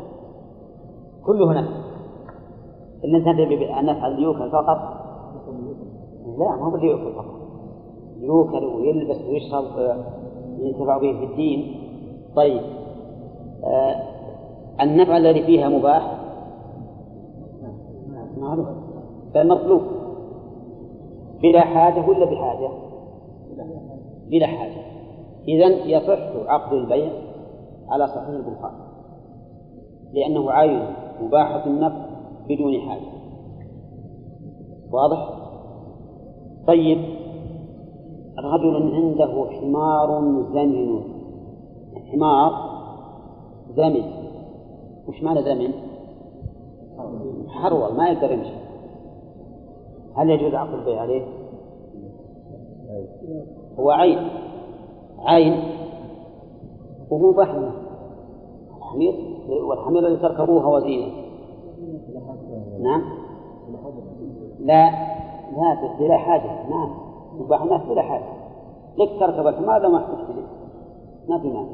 كله نفع. أنت تبي أن نفعل ليوكل فقط؟ لا ما هو ليوكل فقط. يوكل ويلبس ويشرب ينتفع به في الدين. طيب آه النفع الذي فيها مباح؟ معروف. فالمطلوب بلا حاجة ولا بحاجة؟ بلا حاجة إذا يصح عقد البيع على صحيح البخاري لأنه عين مباحة النفع بدون حاجة واضح؟ طيب رجل عنده حمار زمن حمار زمن وش معنى زمن؟ حرول ما يقدر يمشي هل يجوز عقد البيع عليه؟ هو عين. عين. وهو بحر. الحمير والحمير الذي تركبوها وزينة نعم. لا. لا بلا حاجة. نعم. الناس بلا حاجة. لك تركب الحمار لو ما احتجت ما في مانع.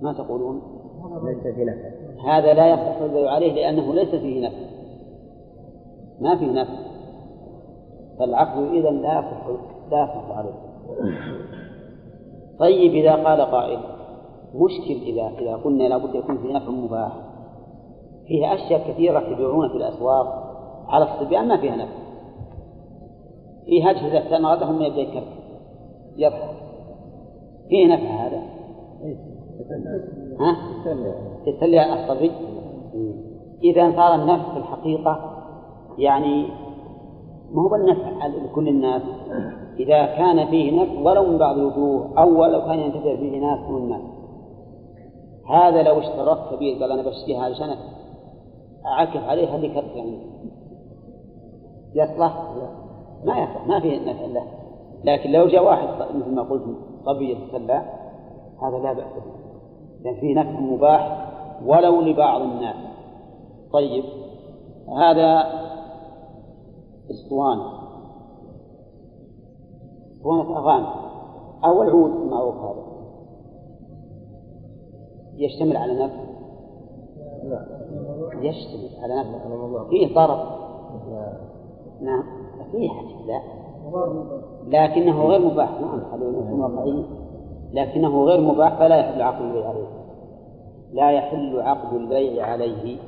ما تقولون؟ ليس في نفع. هذا لا يصح البيع عليه لأنه ليس فيه نفع. ما فيه نفع فالعقد إذا لا يصح لا يصح عليه طيب إذا قال قائل مشكل إذا إذا قلنا لابد يكون في نفع مباح فيها أشياء كثيرة يبيعون في الأسواق على الصبيان ما فيها نفع فيه أجهزة تنغدهم من يبدأ يكركب يضحك فيه نفع هذا ها؟ تسلي الصبي إذا صار النفع في الحقيقة يعني ما هو بالنفع لكل الناس. إذا كان فيه نفع ولو من بعض الوجوه أو ولو كان ينتفع به ناس من الناس. هذا لو اشترط كبير قال أنا بشتريها علشان أعكف عليه هل يكفي يعني. يصلح؟ ما يصلح ما فيه نفع له. لكن لو جاء واحد مثل ما قلت صبي يتسلى هذا لا بأس به. لأن فيه نفع مباح ولو لبعض الناس. طيب هذا اسطوانة اسطوانة أغاني أو العود المعروف هذا. يشتمل على نفع يشتمل على نفع فيه ضرر. نعم. فيه لا. لكنه غير مباح. نعم خلونا واقعيين لكنه غير مباح فلا يحل عقد البيع عليه. لا يحل عقد البيع عليه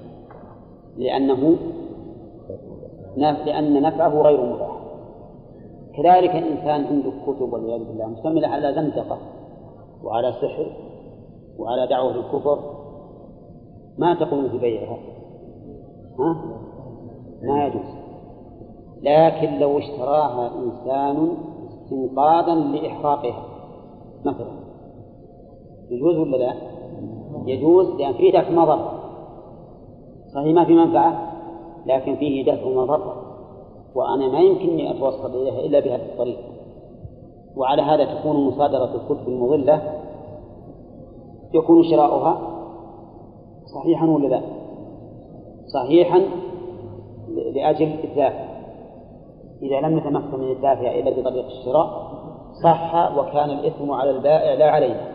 لأنه لأن نفعه غير مباح. كذلك الإنسان عنده كتب والعياذ بالله مشتملة على زندقة وعلى سحر وعلى دعوة الكفر. ما تقوم في بيعها. ها؟ ما يجوز. لكن لو اشتراها إنسان استنقاذا لإحراقها مثلا. يجوز ولا لا؟ يجوز لأن فيه دفع مضرة صحيح ما في منفعة؟ لكن فيه دفع مضرة وأنا ما يمكنني أتوصل إليها إلا بهذه الطريقة وعلى هذا تكون مصادرة الكتب المضلة. يكون شراؤها صحيحا ولا لا؟ صحيحا لأجل الدافع. إذا لم نتمكن من الدافع إلا بطريق الشراء صح وكان الإثم على البائع لا عليه.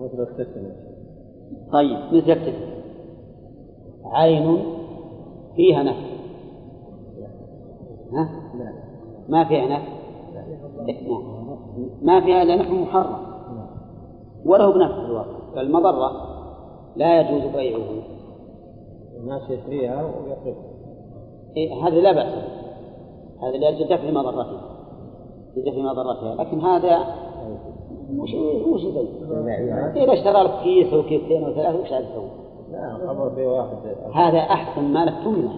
مثل التسمية طيب مثل التسمية عين فيها نفع. ها؟ ما فيها نفع. ما فيها إلا نفع محرم. وله بنفع في الواقع. فالمضرة لا يجوز بيعه. الناس يشتريها ويقف إيه هذا لا بأس هذا لأجل دفع مضرتها. لدفع مضرتها. لكن هذا وش وش يبين؟ إذا اشترى لك كيس أو كيسين أو ثلاثة وش عاد تسوي؟ لا خبر بواحد هذا أحسن ما لك تمنع؟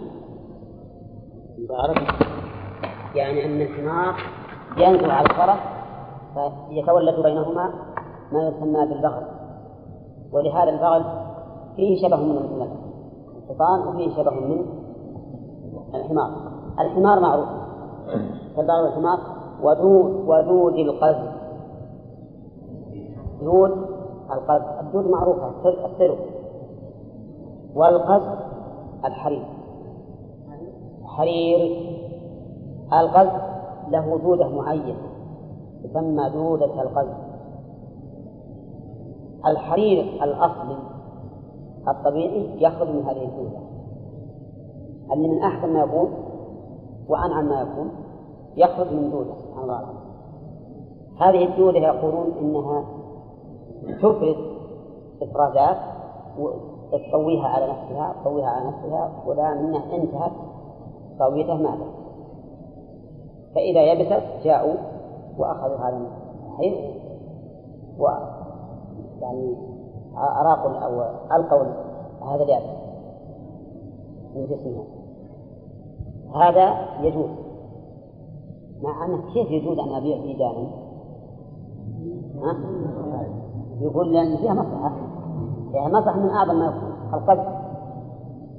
يعني أن الحمار ينزل على الفرس فيتولد بينهما ما يسمى بالبغل. ولهذا البغل فيه شبه من الحصان وفيه شبه من الحمار. الحمار معروف. فالبغل والحمار ودود ودود القز دود القز الدود معروفة. السلو والقز الحرير. حرير القز له دودة معينة تسمى دودة القز الحرير الأصلي الطبيعي يخرج من هذه الدودة. اللي من أحسن ما يكون وأنعم ما يكون يخرج من دودة. سبحان الله هذه الدودة يقولون إنها تفرز إفرازات وتطويها على نفسها تطويها على نفسها ولا منها انتهت طويته ماتت. فإذا يبست جاءوا وأخذوا هذا الحيض و يعني أراقوا أو ألقوا هذا اليابس من جسمها هذا يجوز. مع أنه كيف يجوز أن أبيع ديدانا؟ ها؟ يقول لأن فيها مصلحة. فيها مصلحة من أعظم ما يكون القلب.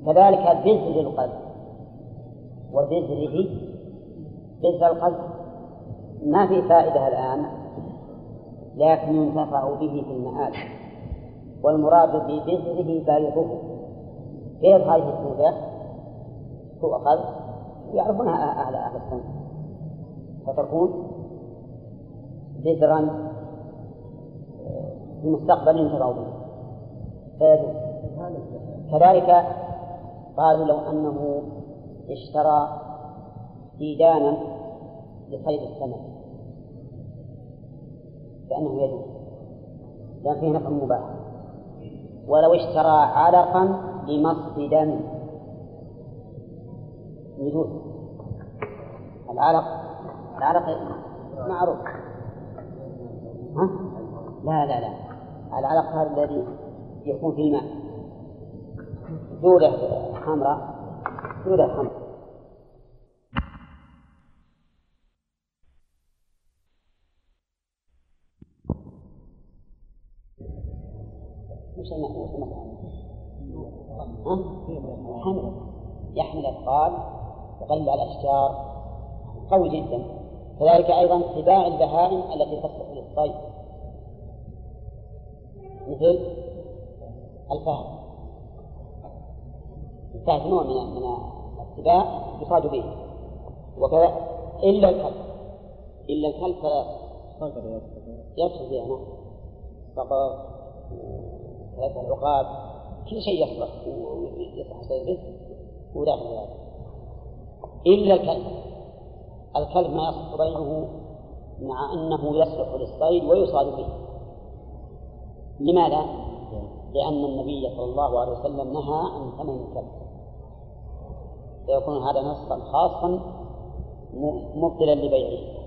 كذلك بذر القلب. وبذره بذر القلب. ما في فائدة الآن لكن ينتفع به في المآل والمراد ببذره بيضه كيف هذه السودة تؤخذ يعرفونها أهل أهل السنة فتكون بذرا في المستقبل ينتفع به. فيجوز كذلك قالوا لو أنه اشترى ديدانا لصيد السمك. فإنه يجوز. لأن فيه نفع مباح. ولو اشترى علقا لمص دم يجوز. العلق العلق معروف. ها؟ لا لا لا. العلق هذا الذي يكون في الماء دودة حمراء. دودة حمراء. يحمل أثقال يقلب على الأشجار. قوي جدا. كذلك أيضا سباع البهائم التي تصلح للصيد مثل الفهد الفهد نوع من من السباع يصاد به. وكذا إلا الكلب. إلا الكلب فلا يدخل فيها نعم. فقط ثلاثة العقاب كل شيء يصلح ويصلح به هو داخل ذلك إلا الكلب. الكلب ما يصلح بيعه مع أنه يصلح للصيد ويصاد به. لماذا؟ لأن النبي صلى الله عليه وسلم نهى عن ثمن الكلب فيكون هذا نصا خاصا مبطلا لبيعه.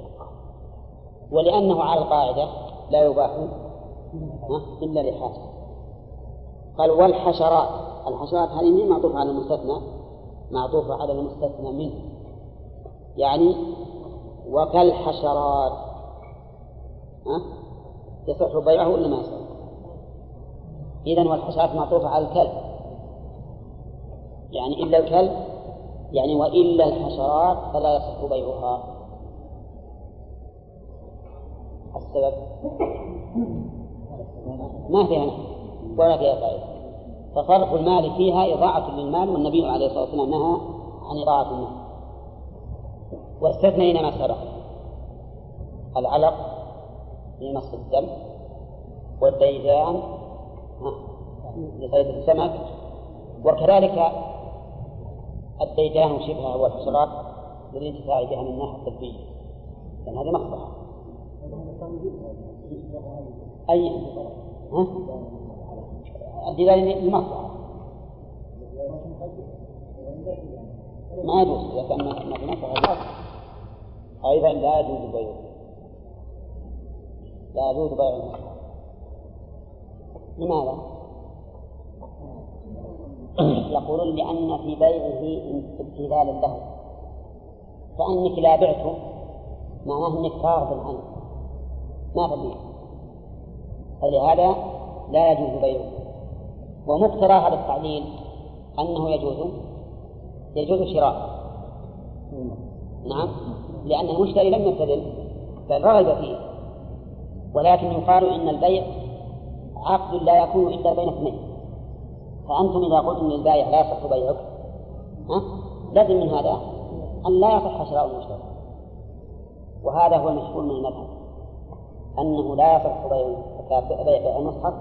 ولأنه على القاعدة لا يباح إلا لحاجة. قال والحشرات. الحشرات هذه من معطوفة على المستثنى؟ معطوفة على المستثنى منه يعني وكالحشرات. ها؟ يصح بيعه ولا ما يصح؟ إذا والحشرات معطوفة على الكلب. يعني إلا الكلب يعني وإلا الحشرات فلا يصح بيعها. السبب؟ ما فيها نحو ولا فيها فائدة. فصرف المال فيها إضاعة للمال والنبي عليه الصلاة والسلام نهى عن إضاعة المال. واستثنينا ما سبق. العلق في نص الدم والديدان لصيد السمك وكذلك الديدان وشبهها والحشرات للانتفاع بها من الناحية الطبية لأن هذه مصلحة أي ها؟ الدلال للمصلحة ما يجوز إذا كان ما في مصلحة أيضا لا يجوز بيعه. لا يجوز بيع المصلحة لماذا؟ يقولون لأن في بيعه ابتذالا له كأنك لا بعته معناه أنك راغب عنه ما تبيع فلهذا لا يجوز بيعه. ومقتضى هذا التعليل أنه يجوز يجوز شراء. نعم. لأن المشتري لم يبتذل بل رغب فيه. ولكن يقال إن البيع عقد لا يكون إلا بين اثنين. فأنتم إذا قلتم للبائع لا يصح بيعك ها؟ لازم من هذا أن لا يصح شراء المشتري. وهذا هو المشهور من المذهب أنه لا يصح بيع المصحف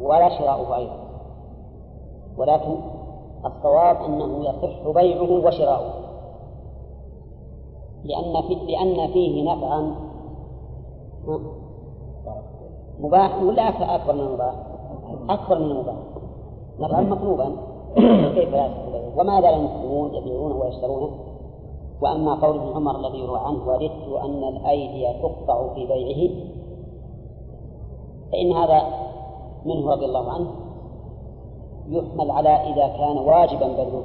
ولا شراؤه أيضا. ولكن الصواب أنه يصح بيعه وشراؤه. لأن في لأن فيه نفعا مباح ولا أكبر من المباح؟ أكبر من المباح نفعا مطلوبا. [COUGHS] كيف لا يصح وما زال المسلمون يبيعونه ويشترونه. وأما قول ابن عمر الذي يروى عنه وددت أن الأيدي تقطع في بيعه. فإن هذا منه رضي الله عنه يحمل على إذا كان واجبا بذله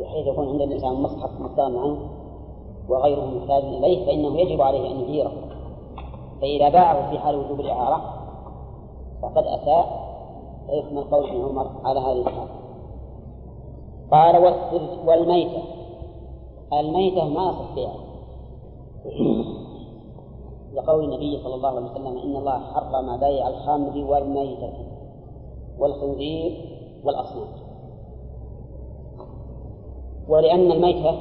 بحيث يكون عند الإنسان مصحف مستغنى عنه وغيره محتاج إليه فإنه يجب عليه أن يديره فإذا باعه في حال وجوب الإعارة فقد أساء فيحمل قول ابن عمر على هذه الحال. قال والميتة. الميتة ما يصح [CLEARS THROAT] لقول النبي صلى الله عليه وسلم إن الله حرم بيع الخمر والميتة والخنزير والأصنام. ولأن الميتة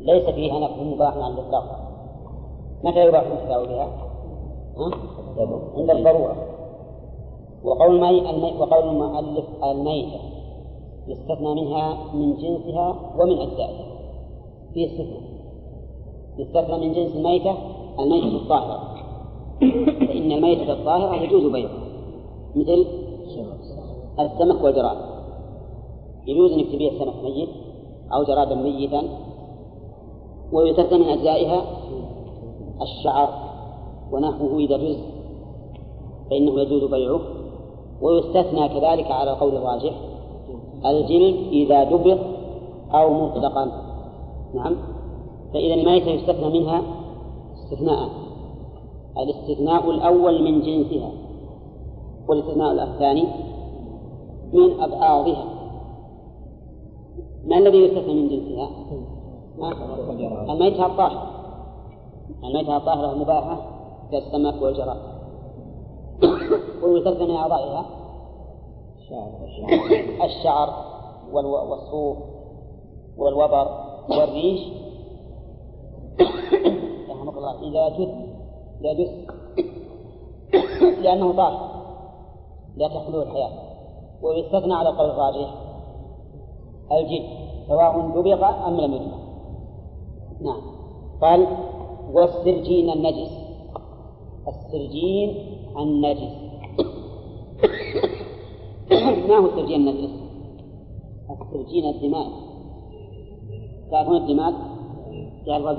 ليس فيها نفع مباح على الإطلاق. متى يباح الانتفاع بها؟ ها؟ عند الضرورة. وقول المي... وقول المؤلف الميتة يستثنى منها من جنسها ومن أجزائها. في استثناء. يستثنى من جنس الميتة الميتة الطاهرة. فإن الميتة الطاهرة يجوز بيعها. مثل السمك والجراد. يجوز أنك تبيع السمك ميت أو جرادا ميتا ويستثنى من أجزائها الشعر ونحوه إذا جز فإنه يجوز بيعه. ويستثنى كذلك على القول الراجح الجلد إذا دبر أو مطلقا نعم. فإذا الميتة يستثنى منها استثناء. الاستثناء الأول من جنسها والاستثناء الثاني من أبعاضها. ما الذي يستثنى من جنسها؟ الميتة الطاهرة الميتة الطاهرة المباحة كالسمك والجراد. ويستثنى من أعضائها. الشعر والصوف والوبر والريش. رحمك الله. إذا جث إذا جث. لأنه طاهر. لا تخلو الحياة. ويستثنى على القول الراجح. الجن سواء دبغ أم لم يدبغ نعم. قال والسرجين النجس السرجين النجس [COUGHS] ما هو السرجين النجس؟ السرجين الدماء تعرفون الدماء؟ تعرف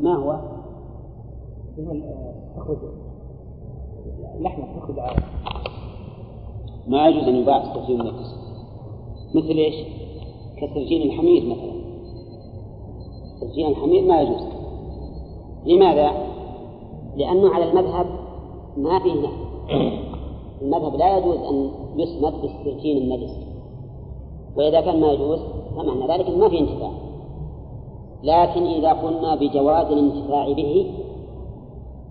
ما هو؟ تخرج ما يجوز أن يباع السرجين النجس مثل إيش؟ كسرجين الحمير مثلا سرجين الحمير ما يجوز لماذا؟ لأنه على المذهب ما فيه نهي. المذهب لا يجوز أن يسمد بالسرجين النجس. وإذا كان ما يجوز فمعنى ذلك ما في انتفاع. لكن إذا قلنا بجواز الانتفاع به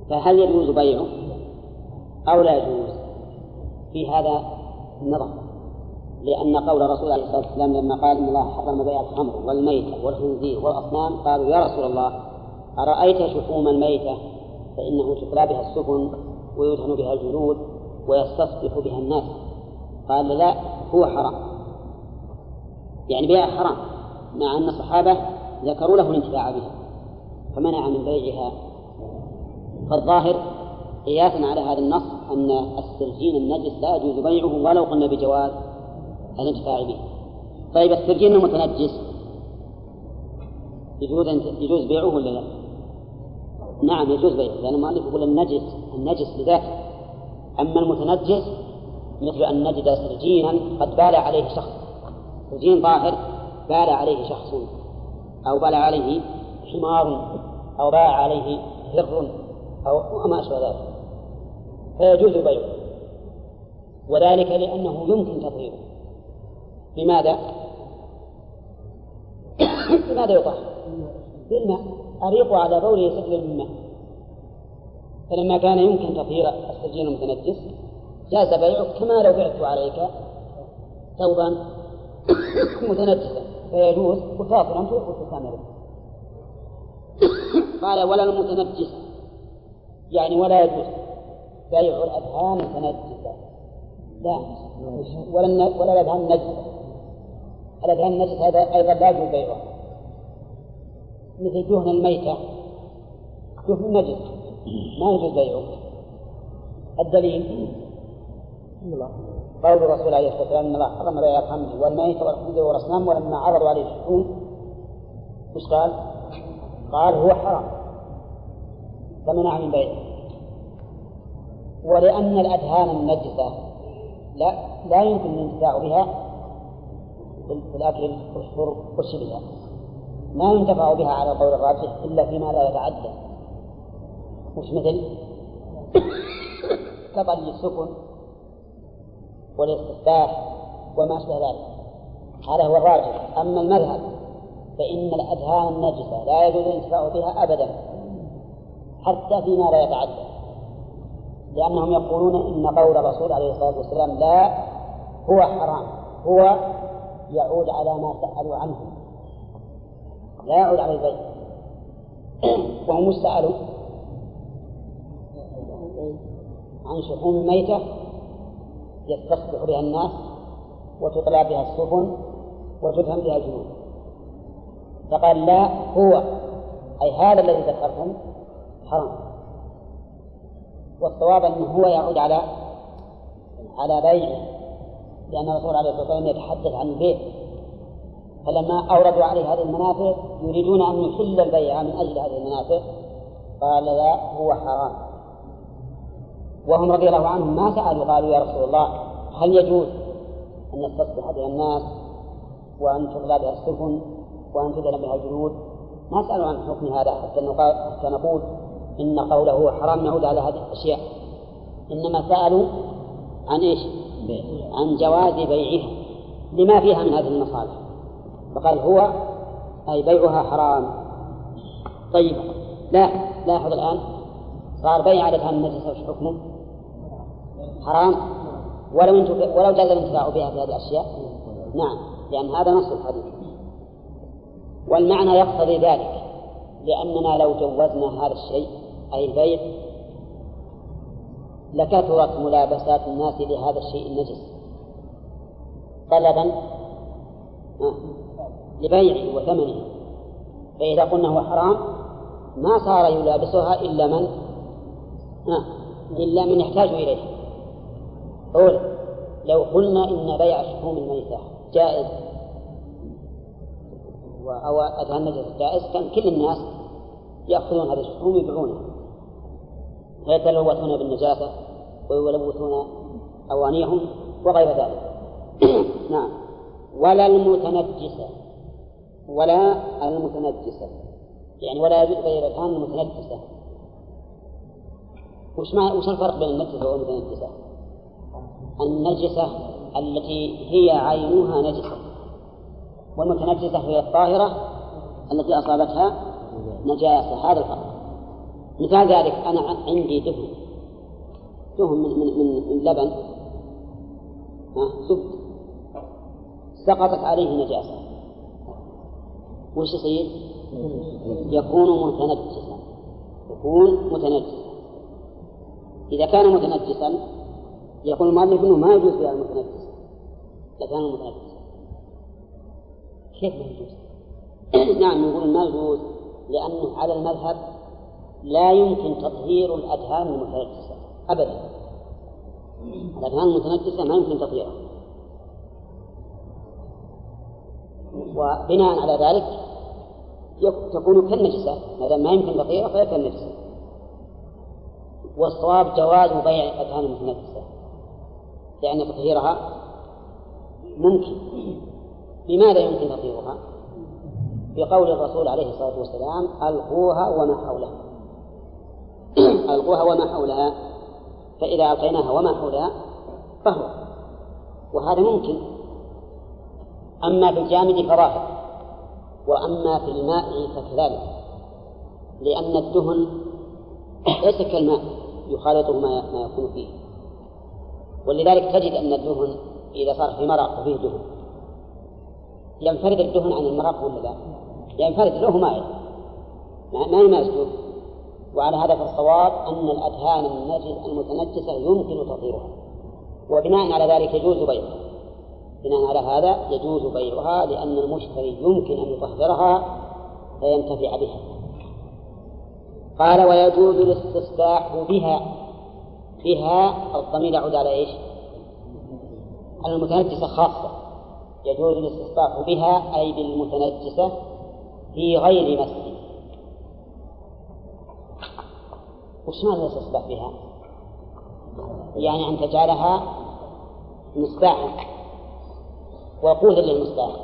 فهل يجوز بيعه؟ أو لا يجوز؟ في هذا النظر. لأن قول رسول الله عليه الصلاة والسلام لما قال إن الله حرم بيع الخمر والميتة والخنزير والأصنام قالوا يا رسول الله أرأيت شحوم الميتة؟ فإنه تقلى بها السفن ويدهن بها الجلود ويستصبح بها الناس. قال لا هو حرام. يعني بيع حرام مع أن الصحابة ذكروا له الانتفاع بها فمنع من بيعها. فالظاهر قياسا على هذا النص أن السرجين النجس لا يجوز بيعه ولو قلنا بجواز الانتفاع به. طيب السرجين المتنجس يجوز يجوز بيعه ولا لا؟ نعم يجوز بيعه لأن المؤلف يقول النجس النجس بذاته أما المتنجس مثل أن نجد سرجينا قد بال عليه شخص. سرجين ظاهر بال عليه شخص أو بال عليه حمار أو باع عليه هر أو ما أشبه ذلك. فيجوز بيعه. وذلك لأنه يمكن تطهيره بماذا؟ بماذا [COUGHS] يطهر؟ بالماء. أريق على بوله سجل من فلما كان يمكن تطهير السجين المتنجس جاز بيعه كما لو بعت عليك ثوبا متنجسا فيجوز وكافرا تؤخذ ثمنه قال ولا المتنجس يعني ولا يجوز. بيع الأذهان المتنجسة لا ولا ولا الأذهان النجسة الأذهان النجسة هذا أيضا لا يجوز بيعها مثل دهن الميتة. دهن نجس ما يجوز بيعه. الدليل. قول الرسول عليه الصلاة والسلام إن الله حرم بيع الخمر والميت والخنزير والأصنام ولما عرضوا عليه الشحوم إيش قال؟ قال هو حرام. فمنع من بيعه. ولأن الأدهان النجسة لا لا يمكن الانتفاع بها في الأكل والشرب والشبهة ما ينتفع بها على القول الراجح إلا فيما لا يتعدى. وش مثل؟ [COUGHS] كطلي السكن والاستصباح وما أشبه ذلك. هذا هو الراجح. أما المذهب فإن الأذهان النجسة لا يجوز الانتفاع بها أبدا حتى فيما لا يتعدى. لأنهم يقولون إن قول الرسول عليه الصلاة والسلام لا هو حرام هو يعود على ما سألوا عنه. لا يعود على البيت. وهم سألوا عن شحوم الميتة يستصبح بها الناس وتطلع بها السفن وتدهم بها الجنود. فقال لا هو أي هذا الذي ذكرتم حرام. والصواب أنه هو يعود على على بيعه لأن الرسول عليه الصلاة والسلام يتحدث عن البيع. فلما أوردوا عليه هذه المنافع يريدون أن يحل البيع من أجل هذه المنافع. قال لا هو حرام. وهم رضي الله عنهم ما سألوا قالوا يا رسول الله هل يجوز أن نستصبح بها الناس وأن تغلى بها السفن وأن تدل بها الجلود؟ ما سألوا عن حكم هذا حتى حتى نقول إن قوله هو حرام يعود على هذه الأشياء. إنما سألوا عن إيش؟ عن جواز بيعها لما فيها من هذه المصالح. فقال هو أي بيعها حرام. طيب لا لاحظ الآن. صار بيع على الآن النجسة وش حكمه؟ حرام؟ ولو ولو جاز الانتفاع بها في هذه الأشياء. نعم لأن هذا نص الحديث. والمعنى يقتضي ذلك لأننا لو جوزنا هذا الشيء أي البيع لكثرت ملابسات الناس لهذا الشيء النجس. طلبا؟ لبيعه وثمنه. فإذا قلنا هو حرام ما صار يلابسها إلا من؟ إلا من يحتاج إليه. أولا لو قلنا إن بيع شحوم الميتة جائز أو أذهان النجس جائز كان كل الناس يأخذون هذه الشحوم ويبيعونها ويتلوثون بالنجاسة ويلوثون أوانيهم وغير ذلك. [CLEARS THROAT] نعم. ولا المتنجسة. ولا المتنجسة. يعني ولا يجوز غير الآن المتنجسة. وش ما وش الفرق بين النجسة والمتنجسة؟ النجسة التي هي عينها نجسة. والمتنجسة هي الطاهرة التي أصابتها نجاسة. هذا الفرق. مثال ذلك أنا عندي دهن. دهن من من من, من لبن. زبد سقطت عليه نجاسة. وش يصير؟ يكون متنجسا. يكون متنجسا. إذا كان متنجسا يقول المؤلف أنه ما يجوز بها المتنجس. إذا كان المتنجس كيف ما يجوز؟ [CLEARS THROAT] نعم يقول ما يجوز لأنه على المذهب لا يمكن تطهير الأدهان المتنجسة. أبدا. الأدهان المتنجسة ما يمكن تطهيرها. وبناء على ذلك تكون كالنجسة ما دام ما يمكن تطهيرها فهي كالنجسة. والصواب جواز بيع الأدهان المتنجسة لأن تطهيرها ممكن. لماذا يمكن تطهيرها؟ بقول الرسول عليه الصلاة والسلام ألقوها وما حولها. [CLEARS THROAT] ألقوها وما حولها. فإذا ألقيناها وما حولها فهو. وهذا ممكن. أما في الجامد فظاهر وأما في الماء فكذلك لأن الدهن ليس كالماء يخالطه ما يكون فيه. ولذلك تجد أن الدهن إذا صار في مرق وفيه دهن. ينفرد الدهن عن المرق ولا لا؟ ينفرد له مائل ما يمازجه وعلى هذا فالصواب أن الأدهان المتنجسة يمكن تطهيرها. وبناء على ذلك يجوز بيعها. بناء على هذا يجوز بيعها لأن المشتري يمكن أن يطهرها فينتفع بها قال ويجوز الاستصباح بها بها الضمير يعود على إيش؟ على المتنجسة خاصة يجوز الاستصباح بها أي بالمتنجسة في غير مسجد وش معنى الاستصباح بها؟ يعني أن تجعلها مصباحا وقودا للمصباح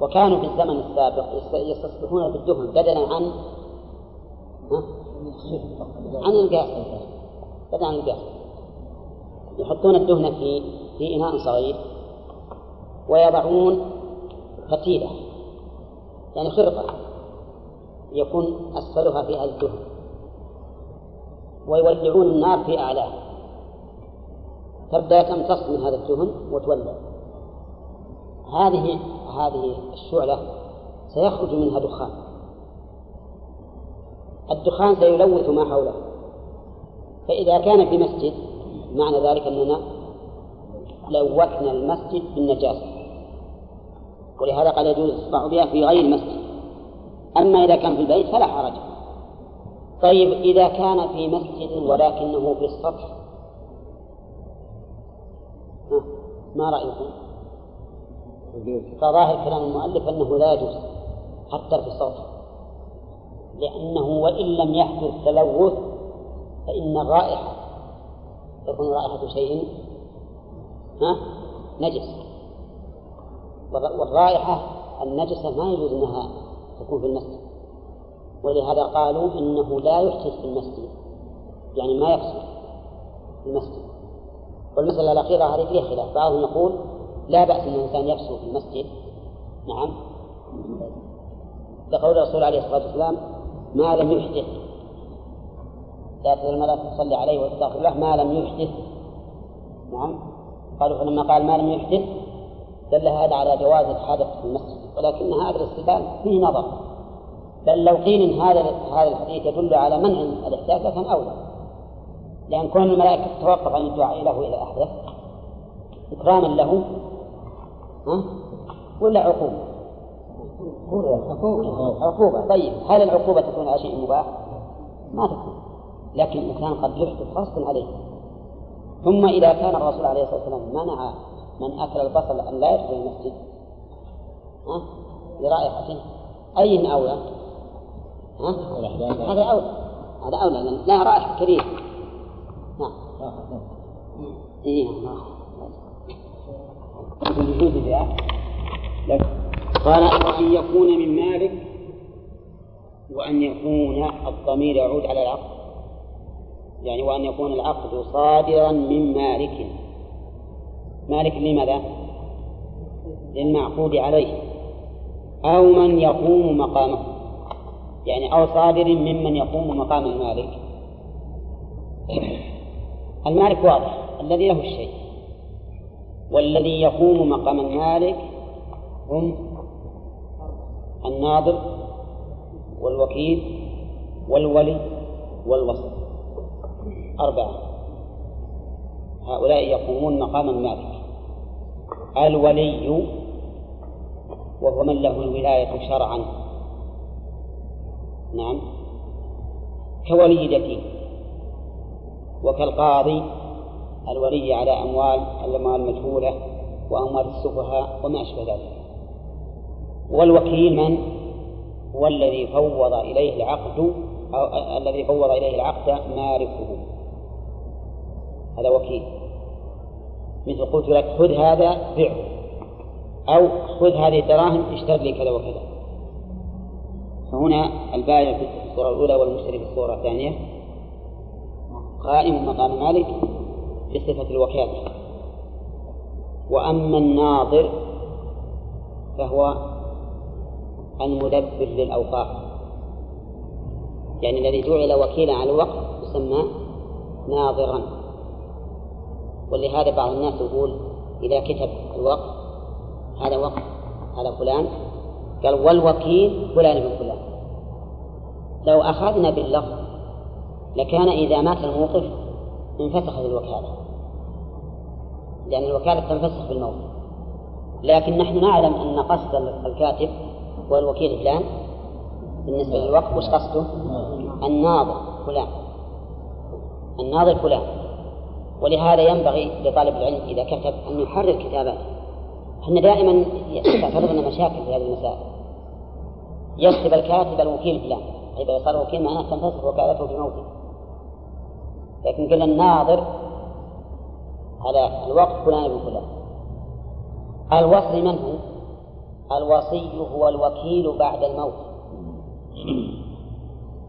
وكانوا في الزمن السابق يستصبحون بالدهن بدلا عن عن الغاز بدلا عن الغاز يحطون الدهن في في إناء صغير ويضعون فتيلة يعني خرقة يكون أسفلها فيها الدهن. ويولعون النار في أعلاه. تبدأ تمتص من هذا الدهن وتولع. هذه هذه الشعلة سيخرج منها دخان. الدخان سيلوث ما حوله. فإذا كان في مسجد معنى ذلك أننا لوثنا المسجد بالنجاسة. ولهذا قال يجوز الإصباح بها في غير المسجد. أما إذا كان في البيت فلا حرج. طيب إذا كان في مسجد ولكنه في السطح ما رأيكم؟ فظاهر كلام المؤلف أنه لا يجوز حتى في السطح لأنه وإن لم يحدث تلوث فإن الرائحة تكون رائحة شيء ها نجس. والرائحة النجسة ما يجوز أنها تكون في المسجد. ولهذا قالوا إنه لا يحدث في المسجد. يعني ما يفسد في المسجد. والمسألة الأخيرة هذه فيها خلاف. بعضهم يقول لا بأس أن الإنسان يفسد في المسجد. نعم. لقول الرسول عليه الصلاة والسلام ما لم يحدث. تزال الملائكة تصلي عليه وتستغفر له ما لم يحدث. نعم. قالوا فلما قال ما لم يحدث دل هذا على جواز الحدث في المسجد. ولكن هذا الاستدلال فيه نظر. بل لو قيل إن هذا هذا الحديث يدل على منع الاحداث لكان أولى. لأن كون الملائكة تتوقف عن الدعاء له اذا أحدث إكراما له ولا عقوبة؟ عقوبة. عقوبة. طيب هل العقوبة تكون على شيء مباح؟ ما تكون. لكن الإنسان قد يحدث غصبا عليه. ثم إذا كان الرسول عليه الصلاة والسلام منع من أكل البصل أن لا يدخل المسجد ها؟ لرائحته أي أولى؟ ها؟ هذا أولى. هذا أولى لأن لا رائحة كريهة إيه وجود ذا قال وأن يكون من مالك وأن يكون الضمير يعود على العقد. يعني وأن يكون العقد صادرا من مالك. مالك لماذا؟ للمعقود عليه. أو من يقوم مقامه. يعني أو صادر ممن يقوم مقام المالك. المالك واضح. الذي له الشيء. والذي يقوم مقام المالك هم الناظر والوكيل والولي والوسط أربعة. هؤلاء يقومون مقام المالك. الولي وهو من له الولاية شرعا. نعم. كولي اليتيم وكالقاضي الولي على أموال الأموال المجهولة وأموال السفهاء وما أشبه ذلك. والوكيل من؟ هو الذي فوض إليه العقد أو الذي فوض إليه العقد مالكه هذا وكيل. مثل قلت لك خذ هذا بيعه أو خذ هذه الدراهم اشتر لي كذا وكذا. فهنا البائع في الصورة الأولى والمشتري في الصورة الثانية. قائم مقام مالك بصفة الوكالة. وأما الناظر فهو المدبر للأوقاف. يعني الذي جعل وكيلا على الوقف يسمى ناظرا. ولهذا بعض الناس يقول إذا كتب الوقف هذا وقف على فلان قال والوكيل فلان بن فلان. لو أخذنا باللفظ لكان إذا مات الموقف انفسخت الوكالة. لأن الوكالة تنفسخ بالموت. لكن نحن نعلم أن قصد الكاتب هو الوكيل فلان بالنسبة للوقف وش قصده؟ الناظر فلان. الناظر فلان. ولهذا ينبغي لطالب العلم إذا كتب أن يحرر كتاباته. إحنا دائما تعترض لنا مشاكل في هذه المسائل. يكتب الكاتب الوكيل فلان. إذا صار وكيل معناه تنفسخ وكالته بموته. لكن قلنا الناظر على الوقت فلان بن فلان. الوصي من هو؟ الوصي هو الوكيل بعد الموت.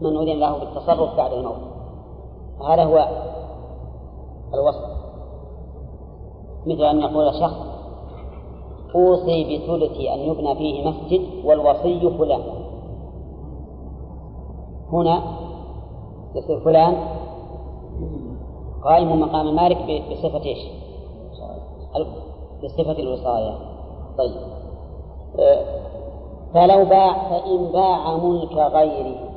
من أذن له بالتصرف بعد الموت. هذا هو الوصي. مثل أن يقول شخص أوصي بثلث أن يبنى فيه مسجد والوصي فلان. هنا يصير فلان. قائم مقام مالك بصفة إيش؟ بصفة الوصاية طيب. أه، فلو باع فإن باع ملك غيره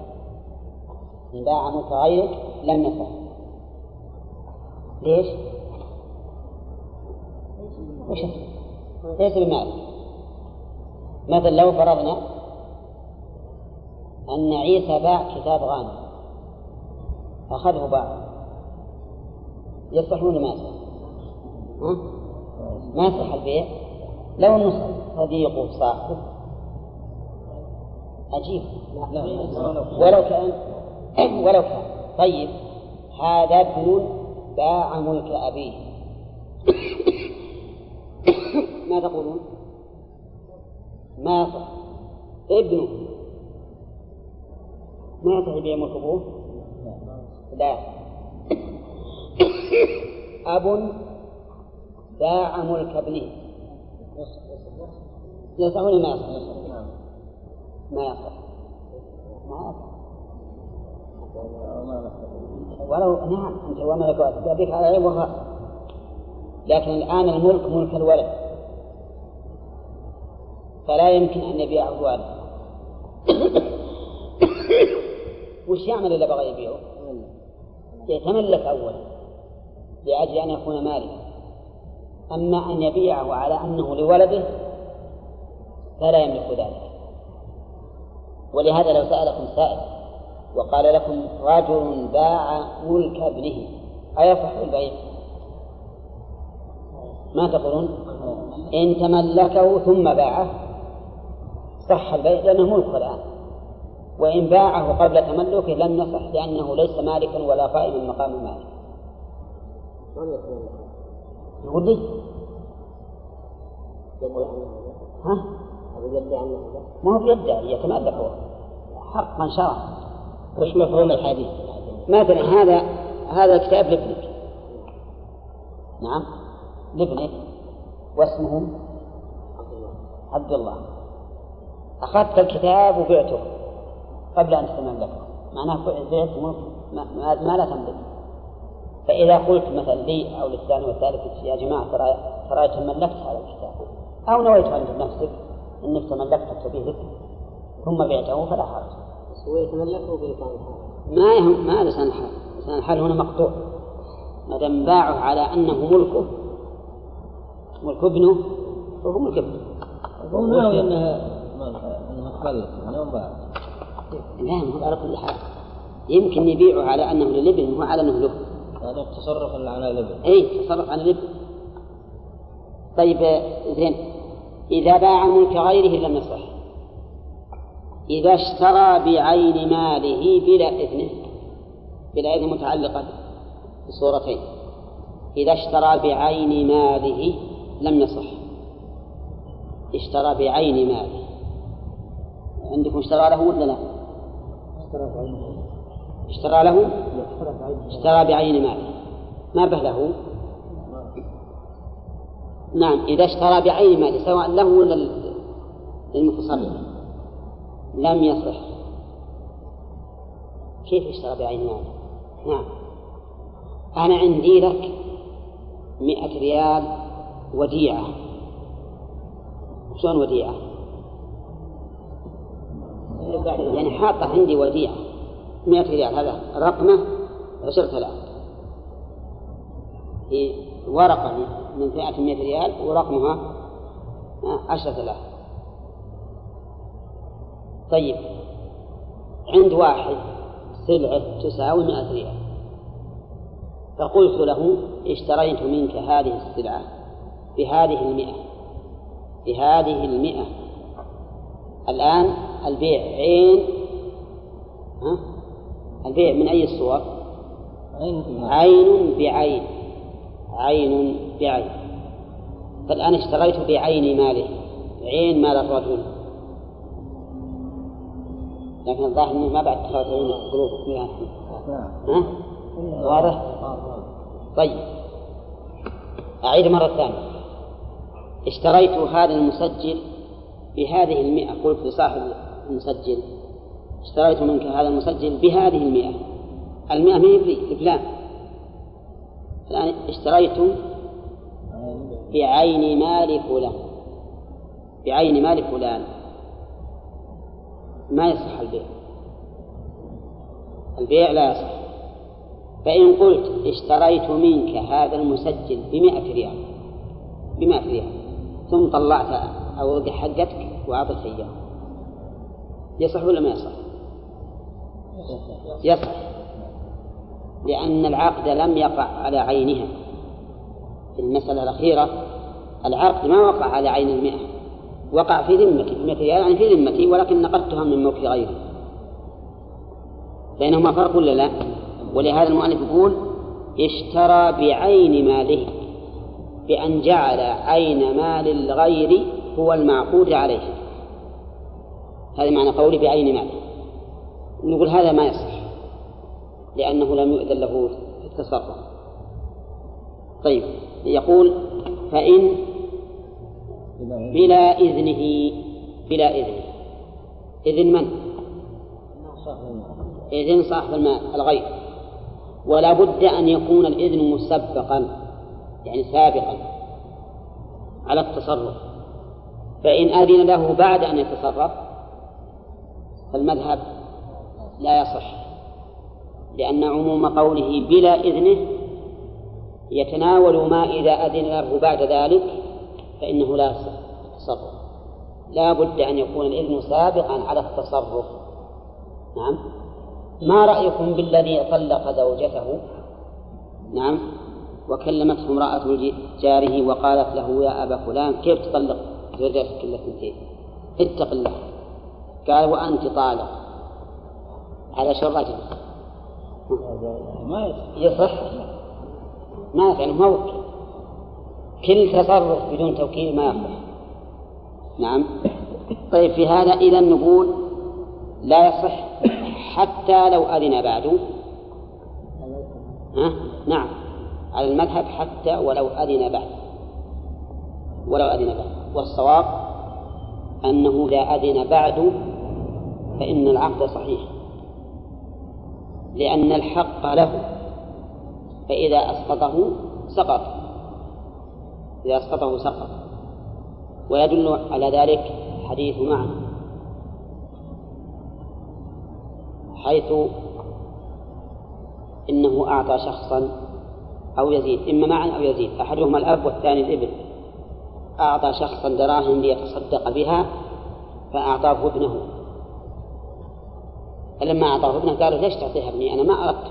إن باع ملك غيرك لم يصح. ليش؟ وش ليس بمال. مثلا لو فرضنا أن عيسى باع كتاب غانم أخذه باع. يصح ولا ما يصح؟ ما يصح البيع؟ لو النصر صديقه صاحبه عجيب. ولو كان ولو كان. طيب. هذا ابن باع ملك أبيه. ما تقولون؟ ما يصح ابنه. ما يصح يبيع ملك أبوه؟ لا. أب باع ملك ابنه. يصح ولا ما يصح؟ ما يصح. ما يصح. ولو نعم أنت وملك أبيك على عيب والرأس لكن الآن الملك ملك الولد. فلا يمكن أن يبيعه الوالد [COUGHS] وش يعمل إذا بغى يبيعه؟ يتملك أولا. لأجل أن يكون مالكا أما أن يبيعه على أنه لولده فلا يملك ذلك ولهذا لو سألكم سائل وقال لكم رجل باع ملك ابنه أيصح البيع؟ ما تقولون؟ إن تملكه ثم باعه صح البيع لأنه ملك الآن وإن باعه قبل تملكه لم يصح لأنه ليس مالكا ولا قائما مقام المالك يقول لي ها؟ ما هو بيدعي يتملك هو. حقا شرعا وش مفهوم الحديث؟ مثلا هذا هذا كتاب لابنك. نعم. لابنك. واسمه؟ عبد الله أخذت الكتاب وبعته قبل أن تتملكه. معناه بعت ملك ما, لا تملك فإذا قلت مثلا لي أو للثاني والثالث يا جماعة ترى ترى تملكت هذا الكتاب أو نويت عند نفسك أنك تملكت لك ثم بعته فلا حرج. هو يتملكه بلسان الحال. ما يهم ما لسان الحال، لسان الحال هنا مقطوع. ما دام باعه على أنه ملكه ملك ابنه فهو ملك ابنه. هو ناوي انها انها تخلص يوم بعد لا ما هو على كل حال. يمكن يبيعه على أنه للابن وعلى أنه له. هذا التصرف اللي على الابن اي تصرف عن الابن طيب زين. إذا باع ملك غيره لم يصح إذا اشترى بعين ماله بلا إذنه بلا إذن متعلقة بصورتين. إذا اشترى بعين ماله لم يصح. اشترى بعين ماله. عندكم اشترى له ولا لا؟ اشترى له اشترى بعين ماله. ما به له؟ نعم إذا اشترى بعين ماله سواء له ولا للمتصرف. لم يصح كيف اشترى بعين ماله؟ نعم. أنا عندي لك مئة ريال وديعة. شلون وديعة؟ يعني حاطة عندي وديعة. مئة ريال هذا رقمه عشرة آلاف في ورقة من فئة مئة ريال ورقمها عشرة آلاف طيب عند واحد سلعة تساوي مئة ريال. فقلت له اشتريت منك هذه السلعة بهذه المئة بهذه المئة. الآن البيع عين ها؟ البيع من أي الصور؟ عين بعين. عين بعين. فالآن اشتريت بعين ماله. عين مال الرجل. لكن الظاهر إنه ما بعد تخرجون قلوبكم يا ها؟ واضح؟ طيب. أعيد مرة ثانية. اشتريت هذا المسجل بهذه المئة. قلت لصاحب المسجل اشتريت منك هذا المسجل بهذه المئة. المئة ما هي لفلان الآن اشتريت بعين مال فلان. بعين مال فلان. ما يصح البيع. البيع لا يصح. فإن قلت اشتريت منك هذا المسجل بمئة ريال بمئة ريال ثم طلعت أوراق حقتك وأعطيت إياه. يصح ولا ما يصح؟ يصح لأن العقد لم يقع على عينها. في المسألة الأخيرة العقد ما وقع على عين المئة. وقع في ذمتي. ذمتي يعني في ذمتي ولكن نقدتها من ملك غيري بينهما فرق ولا لا؟ ولهذا المؤلف يقول اشترى بعين ماله بأن جعل عين مال الغير هو المعقود عليه. هذا معنى قولي بعين ماله. نقول هذا ما يصح لأنه لم يؤذن له في التصرف طيب يقول فإن بلا إذنه بلا إذنه. إذن من؟ إذن صاحب المال الغير ولا بد أن يكون الإذن مسبقا يعني سابقا على التصرف. فإن أذن له بعد أن يتصرف فالمذهب لا يصح لأن عموم قوله بلا إذنه يتناول ما إذا أذن له بعد ذلك فإنه لا يصح التصرف. لا بد أن يكون الإذن سابقا على التصرف. نعم. ما رأيكم بالذي طلق زوجته؟ نعم. وكلمته امرأة جاره وقالت له يا أبا فلان كيف تطلق زوجتك اثنتين؟ اتق الله. قال وأنت طالق. على الرجل ما يصح. ما يعني ما وكل كل تصرف بدون توكيل ما يصح. نعم. طيب في هذا إذا نقول لا يصح حتى لو أذن بعد. ها؟ نعم. على المذهب حتى ولو أذن بعد. ولو أذن بعد. والصواب أنه لا أذن بعد فإن العقد صحيح. لأن الحق له. فإذا أسقطه سقط. إذا أسقطه سقط. ويدل على ذلك حديث معه حيث إنه أعطى شخصا أو يزيد. إما معا أو يزيد. أحدهما الأب والثاني الإبن. أعطى شخصا دراهم ليتصدق بها فأعطاه ابنه. فلما أعطاه ابنه قالوا ليش تعطيها ابني؟ أنا ما أردت.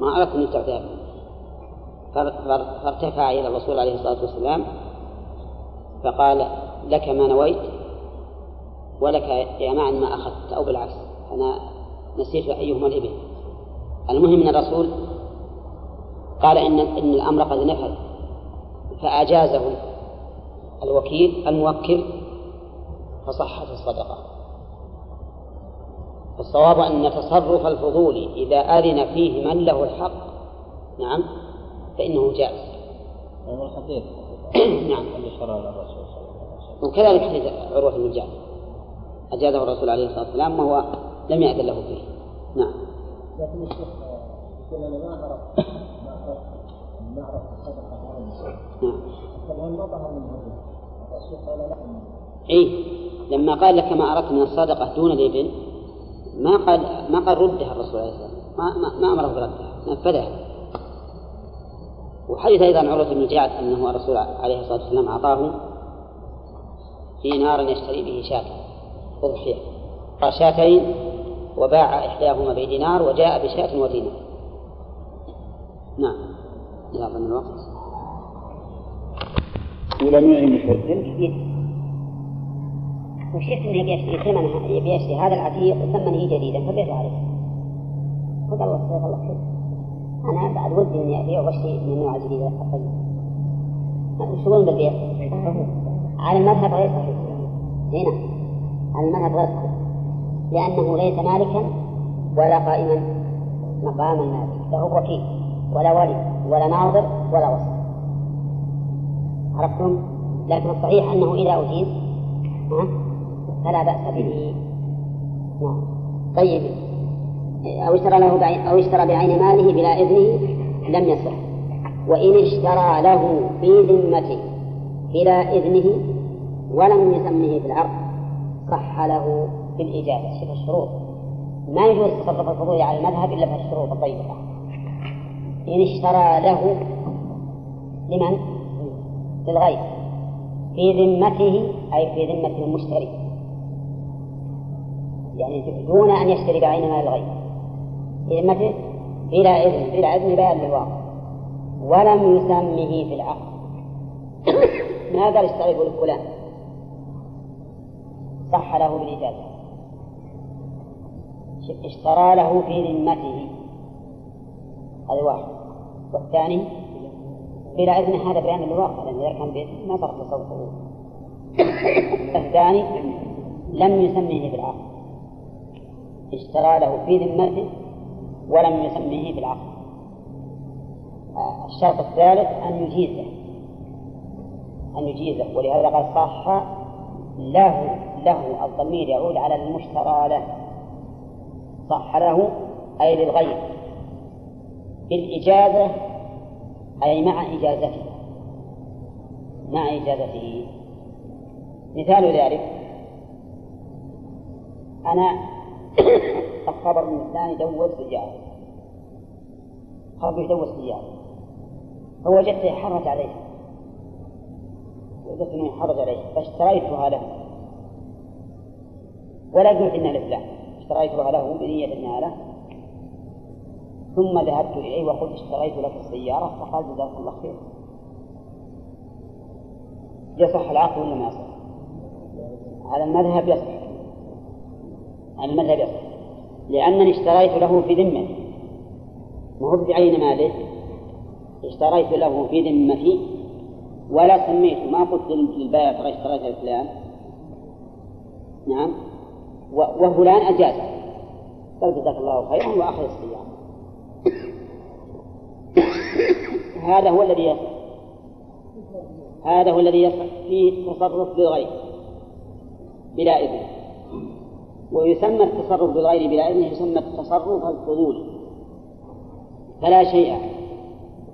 ما أردت أن تعطيها ابني. فارتفع إلى الرسول عليه الصلاة والسلام فقال لك ما نويت ولك يا معن ما أخذت أو بالعكس. أنا نسيت أيهما الإبل. المهم أن الرسول قال إن إن الأمر قد نفذ. فأجازه الوكيل الموكل فصحت الصدقة. الصواب أن تصرف الفضول إذا أذن فيه من له الحق. نعم. فإنه جائز. الخطير [CLEARS THROAT] نعم. اللي شرع الرسول صلى الله عليه وسلم. وكذلك حديث عروة بن الجعد. أجازه الرسول عليه الصلاة والسلام وهو لم يأذن له فيه. نعم. لكن الشيخ يقول أنا ما عرفت ما عرفت ما عرفت الصدقة هذه نعم. فالان ما ظهر من هذا. الرسول قال لا. إيه. لما قال لك ما أردت من الصدقة دون الابن ما قال ما قال ردها الرسول عليه الصلاة والسلام. ما ما, ما أمره بردها نفذها وحديث أيضا عروة بن الجعد أنه الرسول عليه الصلاة والسلام أعطاه دينارا يشتري به شاة. أضحية. شاتين وباع إحداهما بدينار وجاء بشاة ودينار. نعم. إلى ظن الوقت. ولم يعن بشيء وشفت إنه يبي يشتري ثمنها يبي يشتري هذا العتيق ثمنه جديدا فبيعه عليه قلت الله جزاك الله خير. أنا بعد ودي إني أبيع وأشتري من النوع الجديد الطيب وش يقولون بالبيع؟ على المذهب غير صحيح. هنا. على المذهب غير صحيح. لأنه ليس مالكا ولا قائما مقام المالك. له وكيل. ولا ولي. ولا ناظر. ولا وصف. عرفتم؟ لكن الصحيح أنه إذا أجيز ها؟ فلا بأس به. نعم. طيب. أو اشترى له بعين أو اشترى بعين ماله بلا إذنه لم يصح. وإن اشترى له في ذمته بلا إذنه ولم يسمه العقد صح له بالإجازة شوف الشروط. ما يجوز تصرف الفضول على المذهب إلا بهالشروط الطيبة. إن اشترى له لمن؟ للغير. في ذمته أي في ذمة المشتري. يعني دون أن يشتري بعين مال الغير. في ذمته بلا إذن بلا إذن بيان للواقع. ولم يسمه في العقد. [COUGHS] ما قال اشتري يقول فلان. صح له بالإجازة. اشترى له في ذمته. هذا واحد. والثاني بلا إذن هذا بيان للواقع لأن إذا كان بإذن ما صار تصرفه [COUGHS] الثاني لم يسميه بالعقد اشترى له في ذمته ولم يسميه بالعقد. الشرط الثالث أن يجيزه. أن يجيزه ولهذا قال صح له له الضمير يعود على المشترى له. صح له أي للغير. بالإجازة أي مع إجازته. مع إجازته. مثال ذلك أنا الخبر من الثاني دوز سيارة خبر يدوز سيارة فوجدت يحرج عليه. وجدت أنه يحرج عليه. فاشتريتها له. ولا قلت إنها لفلان اشتريتها له بنية انها له ثم ذهبت إليه وقلت اشتريت لك السيارة. فقال جزاك الله خير. يصح العقد ولا ما يصح؟ على المذهب يصح. المذهب يصح لأنني اشتريت له في ذمة. ما هو بعين ماله اشتريت له في ذمتي ولا سميته. ما قلت للبائع ترى اشتريت لفلان. نعم. وفلان أجاز. قال جزاك الله خيرا وأخذ السيارة هذا هو الذي يصح. هذا هو الذي يصح فيه التصرف بالغير بلا إذن. ويسمى التصرف بالغير بلا إذن يسمى التصرف الفضولي فلا شيء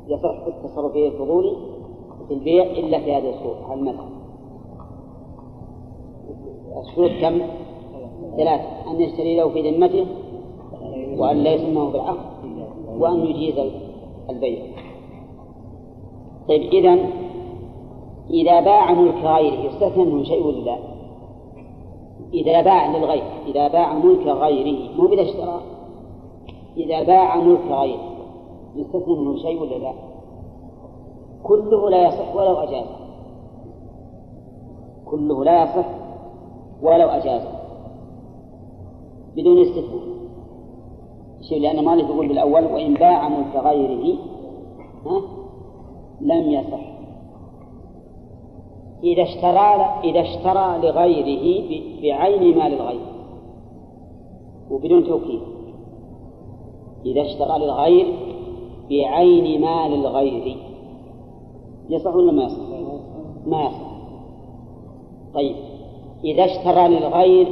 يصح التصرف الفضولي في البيع إلا في هذه الصورة المثل الشروط كم؟ ثلاثة أن يشتري له في ذمته وأن لا يسمه بالعقد وأن يجيز البيع طيب إذا إذا باع ملك غيره يستثنى منه شيء ولا لا؟ إذا باع للغير إذا باع ملك غيره. مو بإذا اشترى؟ إذا باع ملك غيره. يستثنى منه شيء ولا لا؟ كله لا يصح ولو أجاز. كله لا يصح ولو أجاز. بدون استثناء. شيء لأن مالك يقول بالأول وإن باع ملك غيره ها لم يصح. إذا اشترى إذا اشترى لغيره بعين مال الغير. وبدون توكيد. إذا اشترى للغير بعين مال الغير. يصح ولا ما يصح؟ ما يصح. طيب. إذا اشترى للغير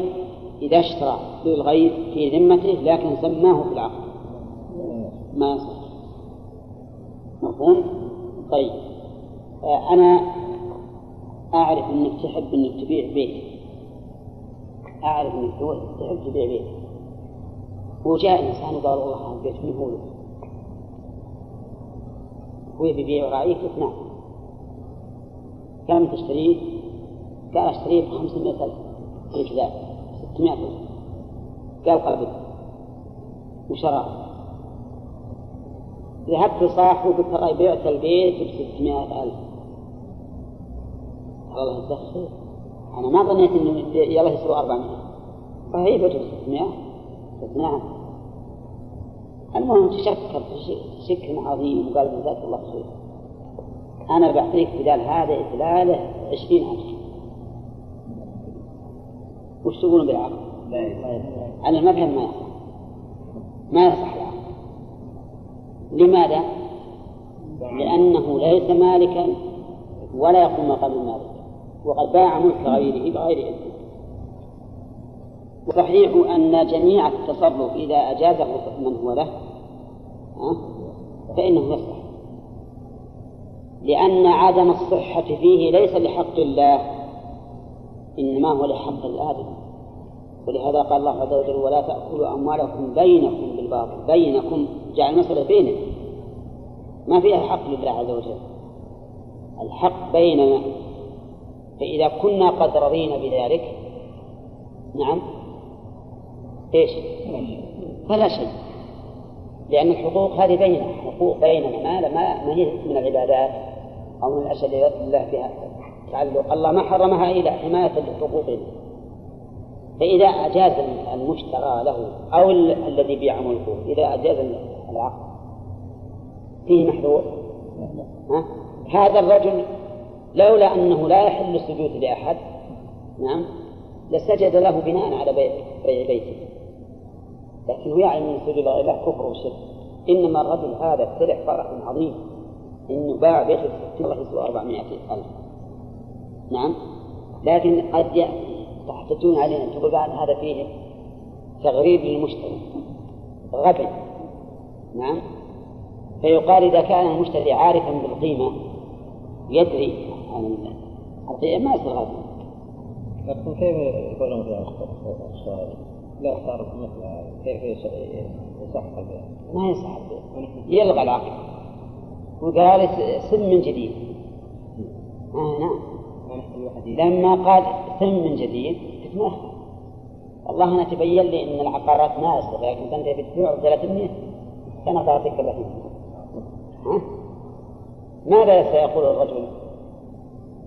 إذا اشترى للغير في ذمته لكن سماه في العقد. ما يصح. مفهوم؟ طيب. آه، أنا أعرف أنك تحب أنك تبيع بيت. أعرف أنك تحب تبيع بيت. وجاء إنسان وقال والله هذا البيت من هو. هو يبيع وراعيك نعم كم تشتريه؟ قال اشتريه ب 500 ألف. مثل ذلك 600 ألف. قال قبل وشراه ذهبت لصاحبه قلت ترى بعت البيت ب 600 ألف. الله يدخل أنا ما ظنيت إنه يلا يسوى 400 فهي بيت 600 قلت نعم المهم تشكر شكر عظيم وقال جزاك الله خير. أنا بعطيك بدال هذا إدلاله عشرين ألف. وش تقولون بالعقل؟ على المذهب ما يصح. ما يصح العقل لماذا؟ لأنه ليس مالكا ولا يقوم مقام المالك وقد باع ملك غيره بغير إذن وصحيح أن جميع التصرف إذا أجازه من هو له فإنه يصح لأن عدم الصحة فيه ليس لحق الله إنما هو لحق الآدم. ولهذا قال الله عز وجل ولا تأكلوا أموالكم بينكم بالباطل بينكم. جعل المسألة بيننا. ما فيها حق لله عز وجل. الحق بيننا فإذا كنا قد رضينا بذلك نعم إيش؟ فلا شيء لأن الحقوق هذه بيننا حقوق بيننا ما ما هي من العبادات أو من الأشياء التي الله فيها تعلق الله ما حرمها إلا حماية لحقوقنا فإذا أجاز المشترى له أو الذي بيع ملكه إذا أجاز العقد فيه محذور؟ هذا الرجل لولا أنه لا يحل السجود لأحد نعم لسجد له بناء على بيع بيته. لكنه يعلم أن السجود لله كفر وشرك. إنما الرجل هذا ابتلع فرح عظيم. إنه باع بيته ب 600 400 ألف. نعم لكن قد تحتجون علينا تقول بعد هذا فيه تغريب للمشتري غبي. نعم فيقال إذا كان المشتري عارفا بالقيمة يدري عن القيمة ما يصير غبي لكن كيف يقولون في الشارع لا صار مثل كيف يصح البيع؟ ما يصح البيع يلغى العقد وقال سم من جديد. آه نعم. لما قال سم من جديد ما والله أنا تبين لي إن العقارات ناسخه لكن أنت بتبيع ب 300 أنا بعطيك 30 ها؟ ماذا سيقول الرجل؟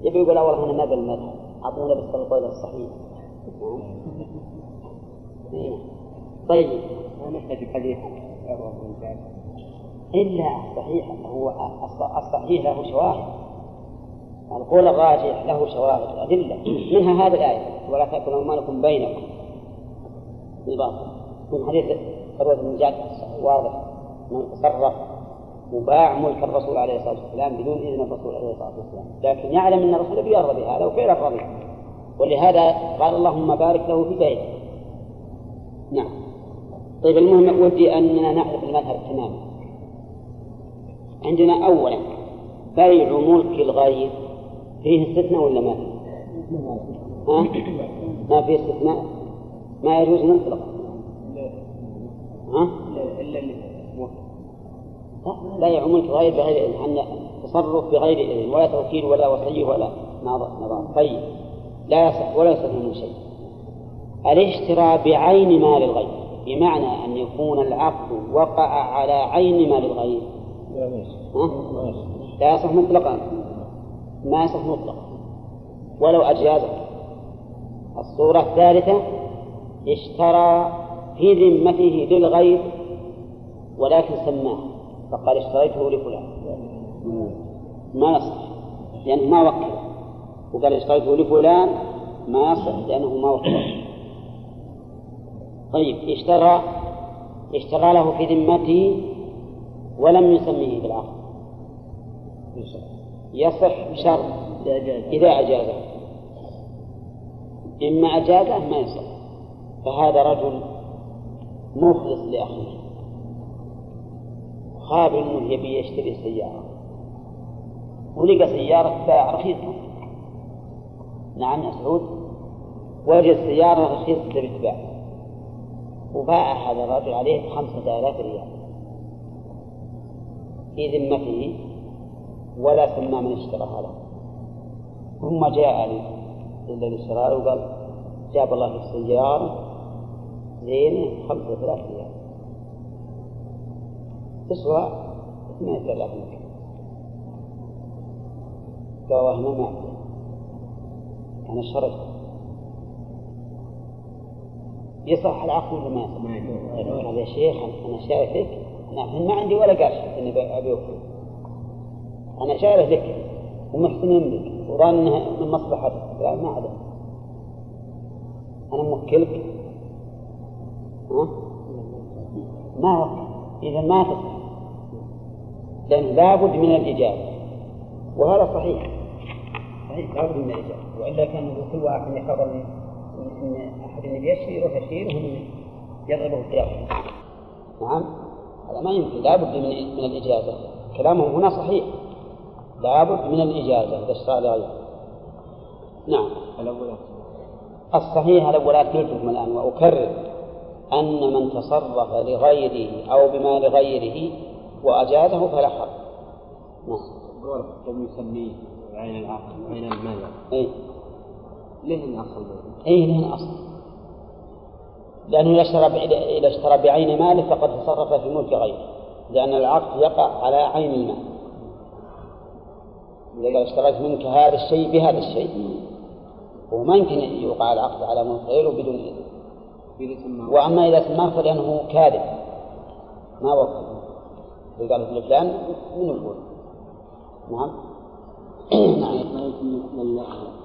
يبي يقول والله أنا ما بالمذهب أعطونا بس القول الصحيح. طيب. ما نحتاج حديث عروة بن إلا الصحيح هو الصحيح له شواهد. القول الراجح له شواهد أدلة منها هذه الآية. ولا تأكلوا أموالكم بينكم. بالباطل. من حديث عروة بن جاد واضح. من تصرف وباع ملك الرسول عليه الصلاة والسلام بدون إذن الرسول عليه الصلاة والسلام. لكن يعلم أن الرسول بيرضى بهذا وفعلا رضي ولهذا قال اللهم بارك له في بيعه نعم. طيب المهم ودي أننا نعرف المذهب تماما. عندنا أولا بيع ملك الغير فيه استثناء ولا ما فيه؟ ها؟ ما فيه استثناء؟ ما يجوز مطلقا ها؟ لا يعم غير بغير إذن تصرف بغير إذن ولا توكيل ولا وصي ولا نظر طيب. لا يصح ولا يصح منه شيء. الاشتراء بعين مال الغير بمعنى أن يكون العقد وقع على عين مال الغير. لا يصح. مطلقا. ما يصح مطلقا. ولو أجازه الصورة الثالثة اشترى في ذمته للغير ولكن سماه. فقال اشتريته لفلان. ما يصح لأنه ما وكل. وقال اشتريته لفلان ما يصح لأنه ما وكل. طيب اشترى اشترى له في ذمته ولم يسميه بالعقد. يصح بشرط إذا أجازه. إما أجازه ما يصح. فهذا رجل مخلص لأخيه. خاب يبي يشتري سيارة. ولقى سيارة باع رخيصة. نعم يا سعود. وجد سيارة رخيصة تبي تباع. وباع هذا الرجل عليه بخمسة آلاف ريال. في ذمته ولا سمى من اشترى هذا. ثم جاء الذي اشتراه وقال جاب الله السيارة. زينة خمسة آلاف ريال. تسوى اثنين آلاف ريال قال والله ما أنا اشتريت يصح العقد ولا ما يصح؟ هذا يا شيخ أنا شارك لك أنا ما عندي ولا قرش إني أبي أوفي أنا شارك لك ومحسن بك وظن من مصلحتك قال ما أعلم أنا موكلك. ها؟ ما وكل إذا ما تصح لأن لابد من الإجابة وهذا صحيح. صحيح لابد من الإجابة وإلا كان كل واحد يخبر إن أحد يشتري يروح يشتري وهم يضربه القياس نعم. هذا ما يمكن. لابد من من الإجازة. كلامه هنا صحيح. لابد من الإجازة. إذا اشترى لغيره نعم. الأول الصحيح الأولات قلتكم الآن وأكرر أن من تصرف لغيره أو بمال غيره وأجازه فلا حرج. نعم. لم يسميه عين العقل وعين المال؟ أي ليه الأصل؟ أي له أصل لأنه إذا اشترى إذا اشترى بعين ماله فقد تصرف في ملك غيره. لأن العقد يقع على عين المال. إذا قال اشتريت منك هذا الشيء بهذا الشيء. وما يمكن يوقع العقد على ملك غيره بدون سماه وأما إذا سماه فلأنه كاذب. ما وكل إذا قال لفلان من يقول نعم نعم ما يمكن من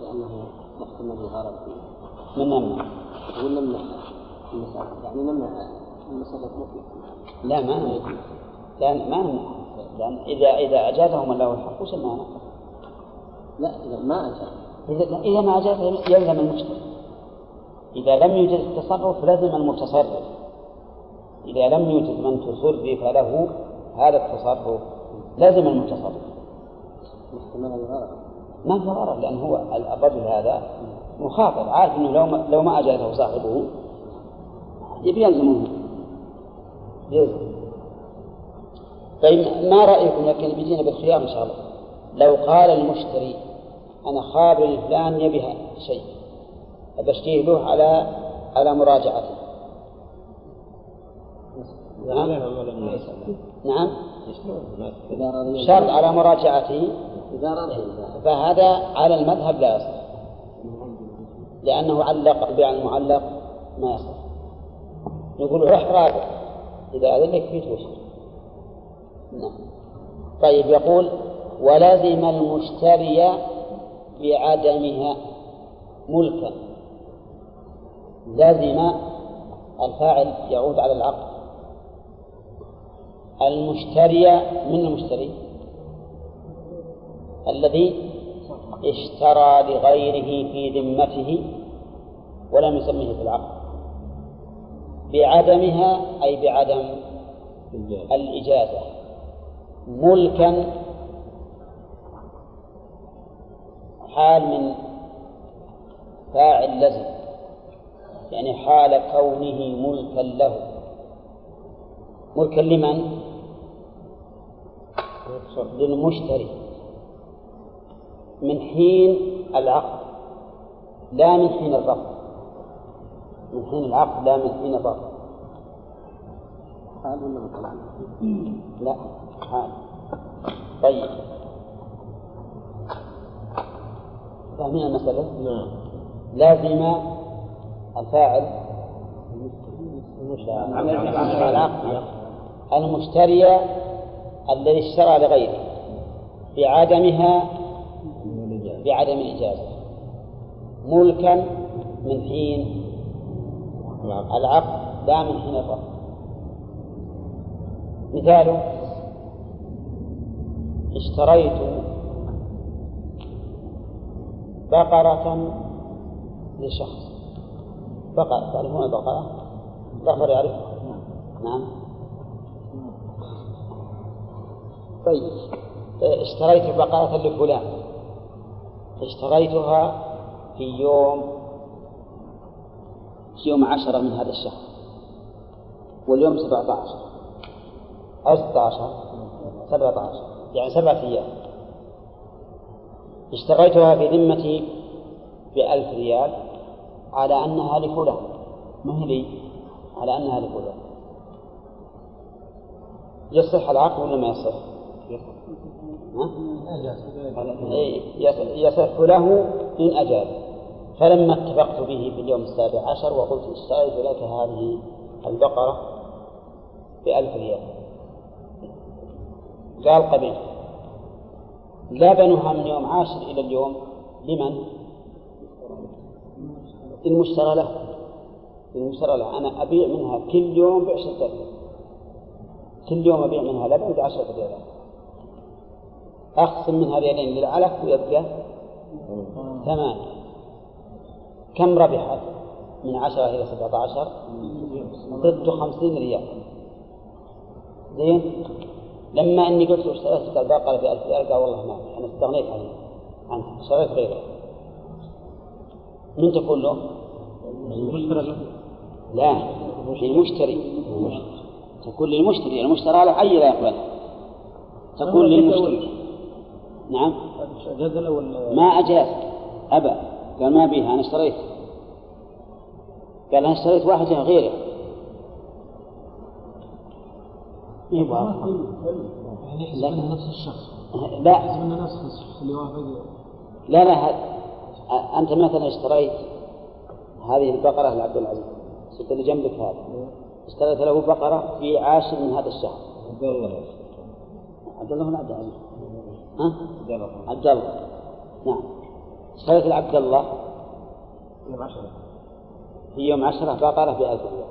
لأنه محتمل فيه من نمنع ولا من المسألة يعني نمنع المسألة مطلقة لا ما نمنع ما نمنع لأن إذا إذا أجازه من له الحق وش المانع؟ لا إذا ما أجاب إذا إذا ما أجاز يلزم المشتري إذا لم يوجد التصرف لزم المتصرف إذا لم يوجد من تصرف له هذا التصرف لزم المتصرف. ما في غرض لأن هو الرجل هذا مخاطر. عارف أنه لو ما, لو ما أجازه صاحبه يبي يلزمه. يلزم. طيب ما رأيكم لكن بيجينا بالخيار إن شاء الله؟ لو قال المشتري أنا خابر لفلان يبي شيء. أبشتيه له على على مراجعته. نعم. نعم شرط على مراجعته. فهذا على المذهب لا يصح. لأنه علق البيع المعلق ما يصح. نقول روح راجع. إذا أذن لك فيه توشر نعم. طيب يقول ولزم المشتري بعدمها ملكا. لزم الفاعل يعود على العقد المشتري من المشتري الذي اشترى لغيره في ذمته ولم يسميه في العقد. بعدمها أي بعدم الإجازة. ملكا حال من فاعل لزم. يعني حال كونه ملكا له. ملكا لمن؟ للمشتري من حين العقد. لا من حين الرفض. من حين العقد لا من حين الرفض. حال ولا مطلع؟ لا حال طيب. فاهمين المسألة؟ نعم. لازم الفاعل المشتري. الذي اشترى لغيره بعدمها بعدم الإجازة. ملكا من حين العقد لا من حين الرفض. مثاله اشتريت بقرة لشخص. بقرة تعرفون البقرة؟ ظفر يعرفها. نعم. طيب. اشتريت بقرة لفلان اشتريتها في يوم في يوم عشرة من هذا الشهر. واليوم سبعة عشر. أو ستة عشر سبعة عشر. يعني سبعة أيام. اشتريتها في ذمتي بألف ريال على أنها لفلان. ما هي لي؟ على أنها لفلان. يصح العقد ولا ما يصح؟ يصح له إن أجاب فلما اتفقت به في اليوم السابع عشر وقلت اشتريت لك هذه البقرة بألف ريال. قال قبيل لبنها من يوم عاشر إلى اليوم. لمن؟ المشترى له. المشترى له. أنا أبيع منها كل يوم بعشرة آلاف كل يوم أبيع منها لبن بعشرة آلاف أخصم منها ريالين للعلف ويبقى ثمانية كم ربحت؟ من عشرة إلى سبعة عشر. ضد خمسين ريال. زين؟ لما إني قلت له اشتريت البقره بألف ريال. قال والله ما أنا استغنيت عنها اشتريت غيرها من تقول له؟ لا للمشتري. تقول للمشتري المشترى له حي لا يقبلها تقول للمشتري. نعم. ما أجاز. أبى قال ما بيها أنا اشتريت. قال أنا اشتريت واحدة غيره. يبغى يعني نفس الشخص. لا. نفس الشخص اللي وافق لا لا أنت مثلا اشتريت هذه البقرة لعبد العزيز. الست اللي جنبك هذا. اشتريت له بقرة في عاشر من هذا الشهر. عبد الله. عبد الله ولا عبد العزيز؟ عبد الله نعم. اشتريت لعبد الله يوم عشرة. في يوم عشرة بقرة بألف ريال.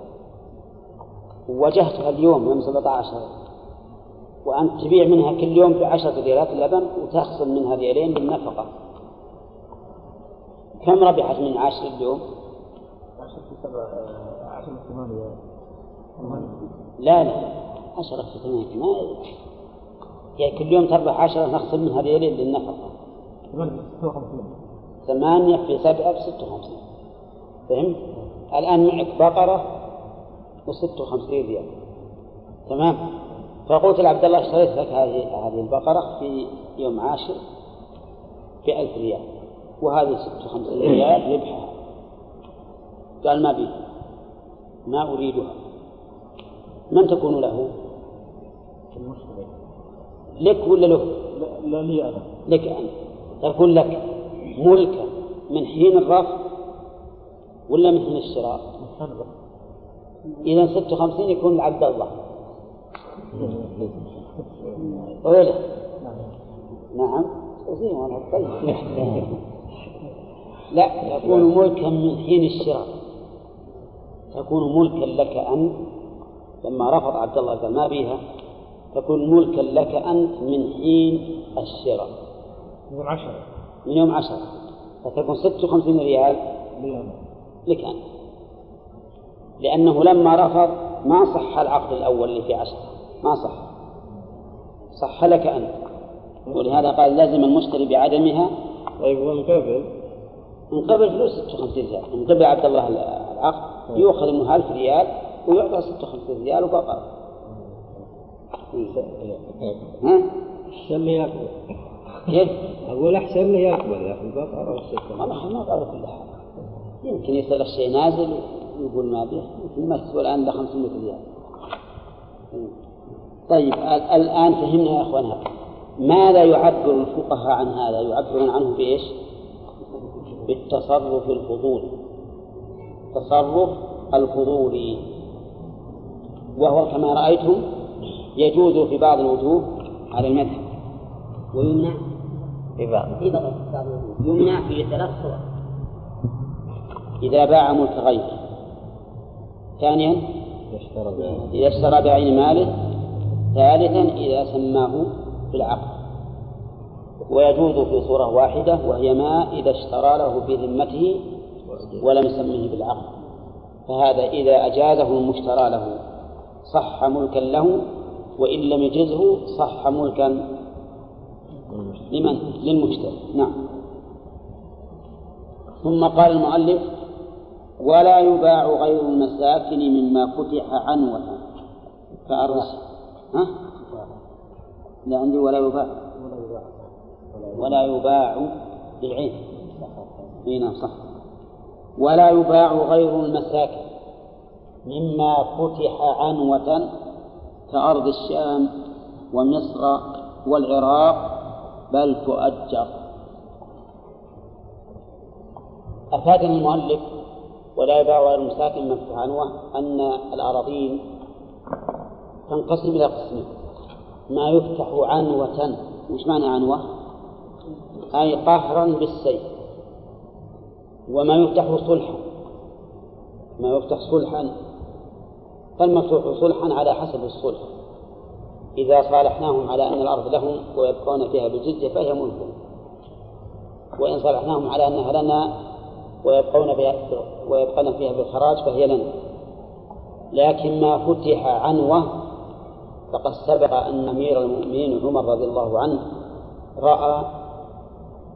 ووجهتها اليوم يوم 17 وأنت تبيع منها كل يوم بعشرة ريالات اللبن وتخصم منها ريالين بالنفقة. كم ربحت من عشر اليوم؟ عشرة في سبعة عشرة في ثمانية. لا لا. عشرة في ثمانية. ما يعني كل يوم تربح عشرة نخصم منها ريالين للنفقة. ثمانية في سبعة بستة وخمسين. فهمت؟ الآن معك بقرة وستة وخمسين ريال. تمام؟ فقلت لعبد الله اشتريت لك هذه هذه البقرة في يوم عاشر بألف ريال. وهذه ستة وخمسين ريال ربحها. قال ما بي ما أريدها. من تكون له؟ لك ولا له؟ لا لي أنا. لك أنت تكون لك ملكا من حين الرفض ولا من حين الشراء؟ إذا 56 يكون لعبد الله. ولا نعم. والله طيب. لا يكون ملكا من حين الشراء. تكون ملكا لك أنت لما رفض عبد الله قال ما بيها؟ تكون ملكا لك أنت من حين الشراء. من عشرة. من يوم عشرة. فتكون ستة وخمسين ريال. لك أنت. لأنه لما رفض ما صح العقد الأول اللي في عشرة. ما صح. صح لك أنت. ولهذا قال لازم المشتري بعدمها طيب ومن قبل؟ من قبل فلوس 56 ريال. من قبل عبد الله العقد يؤخذ منه 1000 ريال ويعطى 56 ريال وبقى. ها؟ أحسن لي يقبل كيف؟ أقول أحسن لي يقبل يا أخي البقرة والسكر والله ما قالوا كل حال يمكن يصير الشيء نازل يقول ما به يمكن تسوى الآن إلا 500 ريال طيب ال- الآن فهمنا يا أخوان هذا ماذا يعبر الفقهاء عن هذا؟ يعبرون عنه بإيش؟ بالتصرف الفضولي تصرف الفضولي وهو كما رأيتم يجوز في بعض الوجوه على المذهب ويمنع في بعض. يمنع في ثلاث صور. إذا باع ملك غيره. ثانيا إذا اشترى بعين ماله. ثالثا إذا سماه بالعقد ويجوز في صورة واحدة وهي ما إذا اشترى له في ذمته ولم يسمه بالعقد. فهذا إذا أجازه المشترى له صح ملكا له وإن لم يجزه صح ملكا لمن؟ للمشتري نعم. ثم قال المؤلف ولا يباع غير المساكن مما فتح عنوة. كأرض ها؟ لا عندي ولا يباع. ولا يباع بالعين إي نعم صح. ولا يباع غير المساكن مما فتح عنوة كأرض الشام ومصر والعراق بل تؤجر. أفادني المؤلف ولا يباع غير المساكن من فتح عنوة أن الأراضين تنقسم إلى قسمين. ما يفتح عنوة وش معنى عنوة؟ أي قهرا بالسيف. وما يفتح صلحا. ما يفتح صلحا. فالمفتوح صلحا على حسب الصلح إذا صالحناهم على أن الأرض لهم ويبقون فيها بالجزية فهي ملكهم وإن صالحناهم على أنها لنا ويبقون فيها ويبقون فيها بالخراج فهي لنا لكن ما فتح عنوة فقد سبق أن أمير المؤمنين عمر رضي الله عنه رأى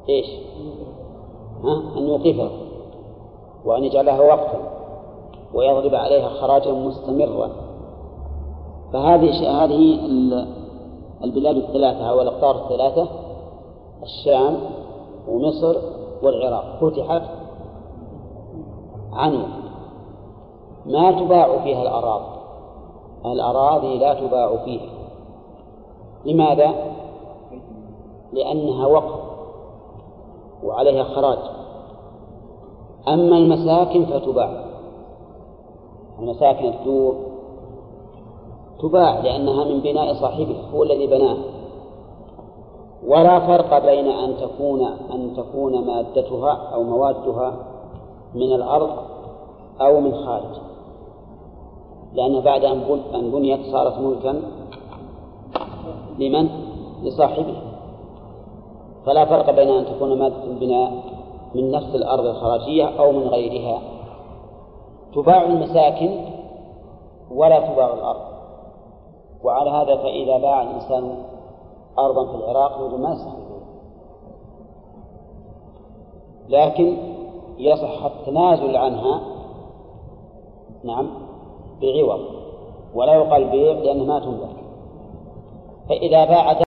إيش؟ ها؟ أن يوقفها وأن يجعلها وقفا ويضرب عليها خراجا مستمرا فهذه هذه البلاد الثلاثة أو الأقطار الثلاثة الشام ومصر والعراق. فتحت عنوة ما تباع فيها الأراضي. الأراضي لا تباع فيها. لماذا؟ لأنها وقف وعليها خراج. أما المساكن فتباع. المساكن الدور تباع لأنها من بناء صاحبها هو الذي بناها. ولا فرق بين أن تكون أن تكون مادتها أو موادها من الأرض أو من خارج. لأن بعد أن بنيت صارت ملكا لمن؟ لصاحبها. فلا فرق بين أن تكون مادة البناء من نفس الأرض الخراجية أو من غيرها. تباع المساكن ولا تباع الأرض. وعلى هذا فإذا باع الإنسان أرضا في العراق يقول ما يصح. لكن يصح التنازل عنها نعم بعوض ولا يقال بيع لأنه ما تملك فإذا باع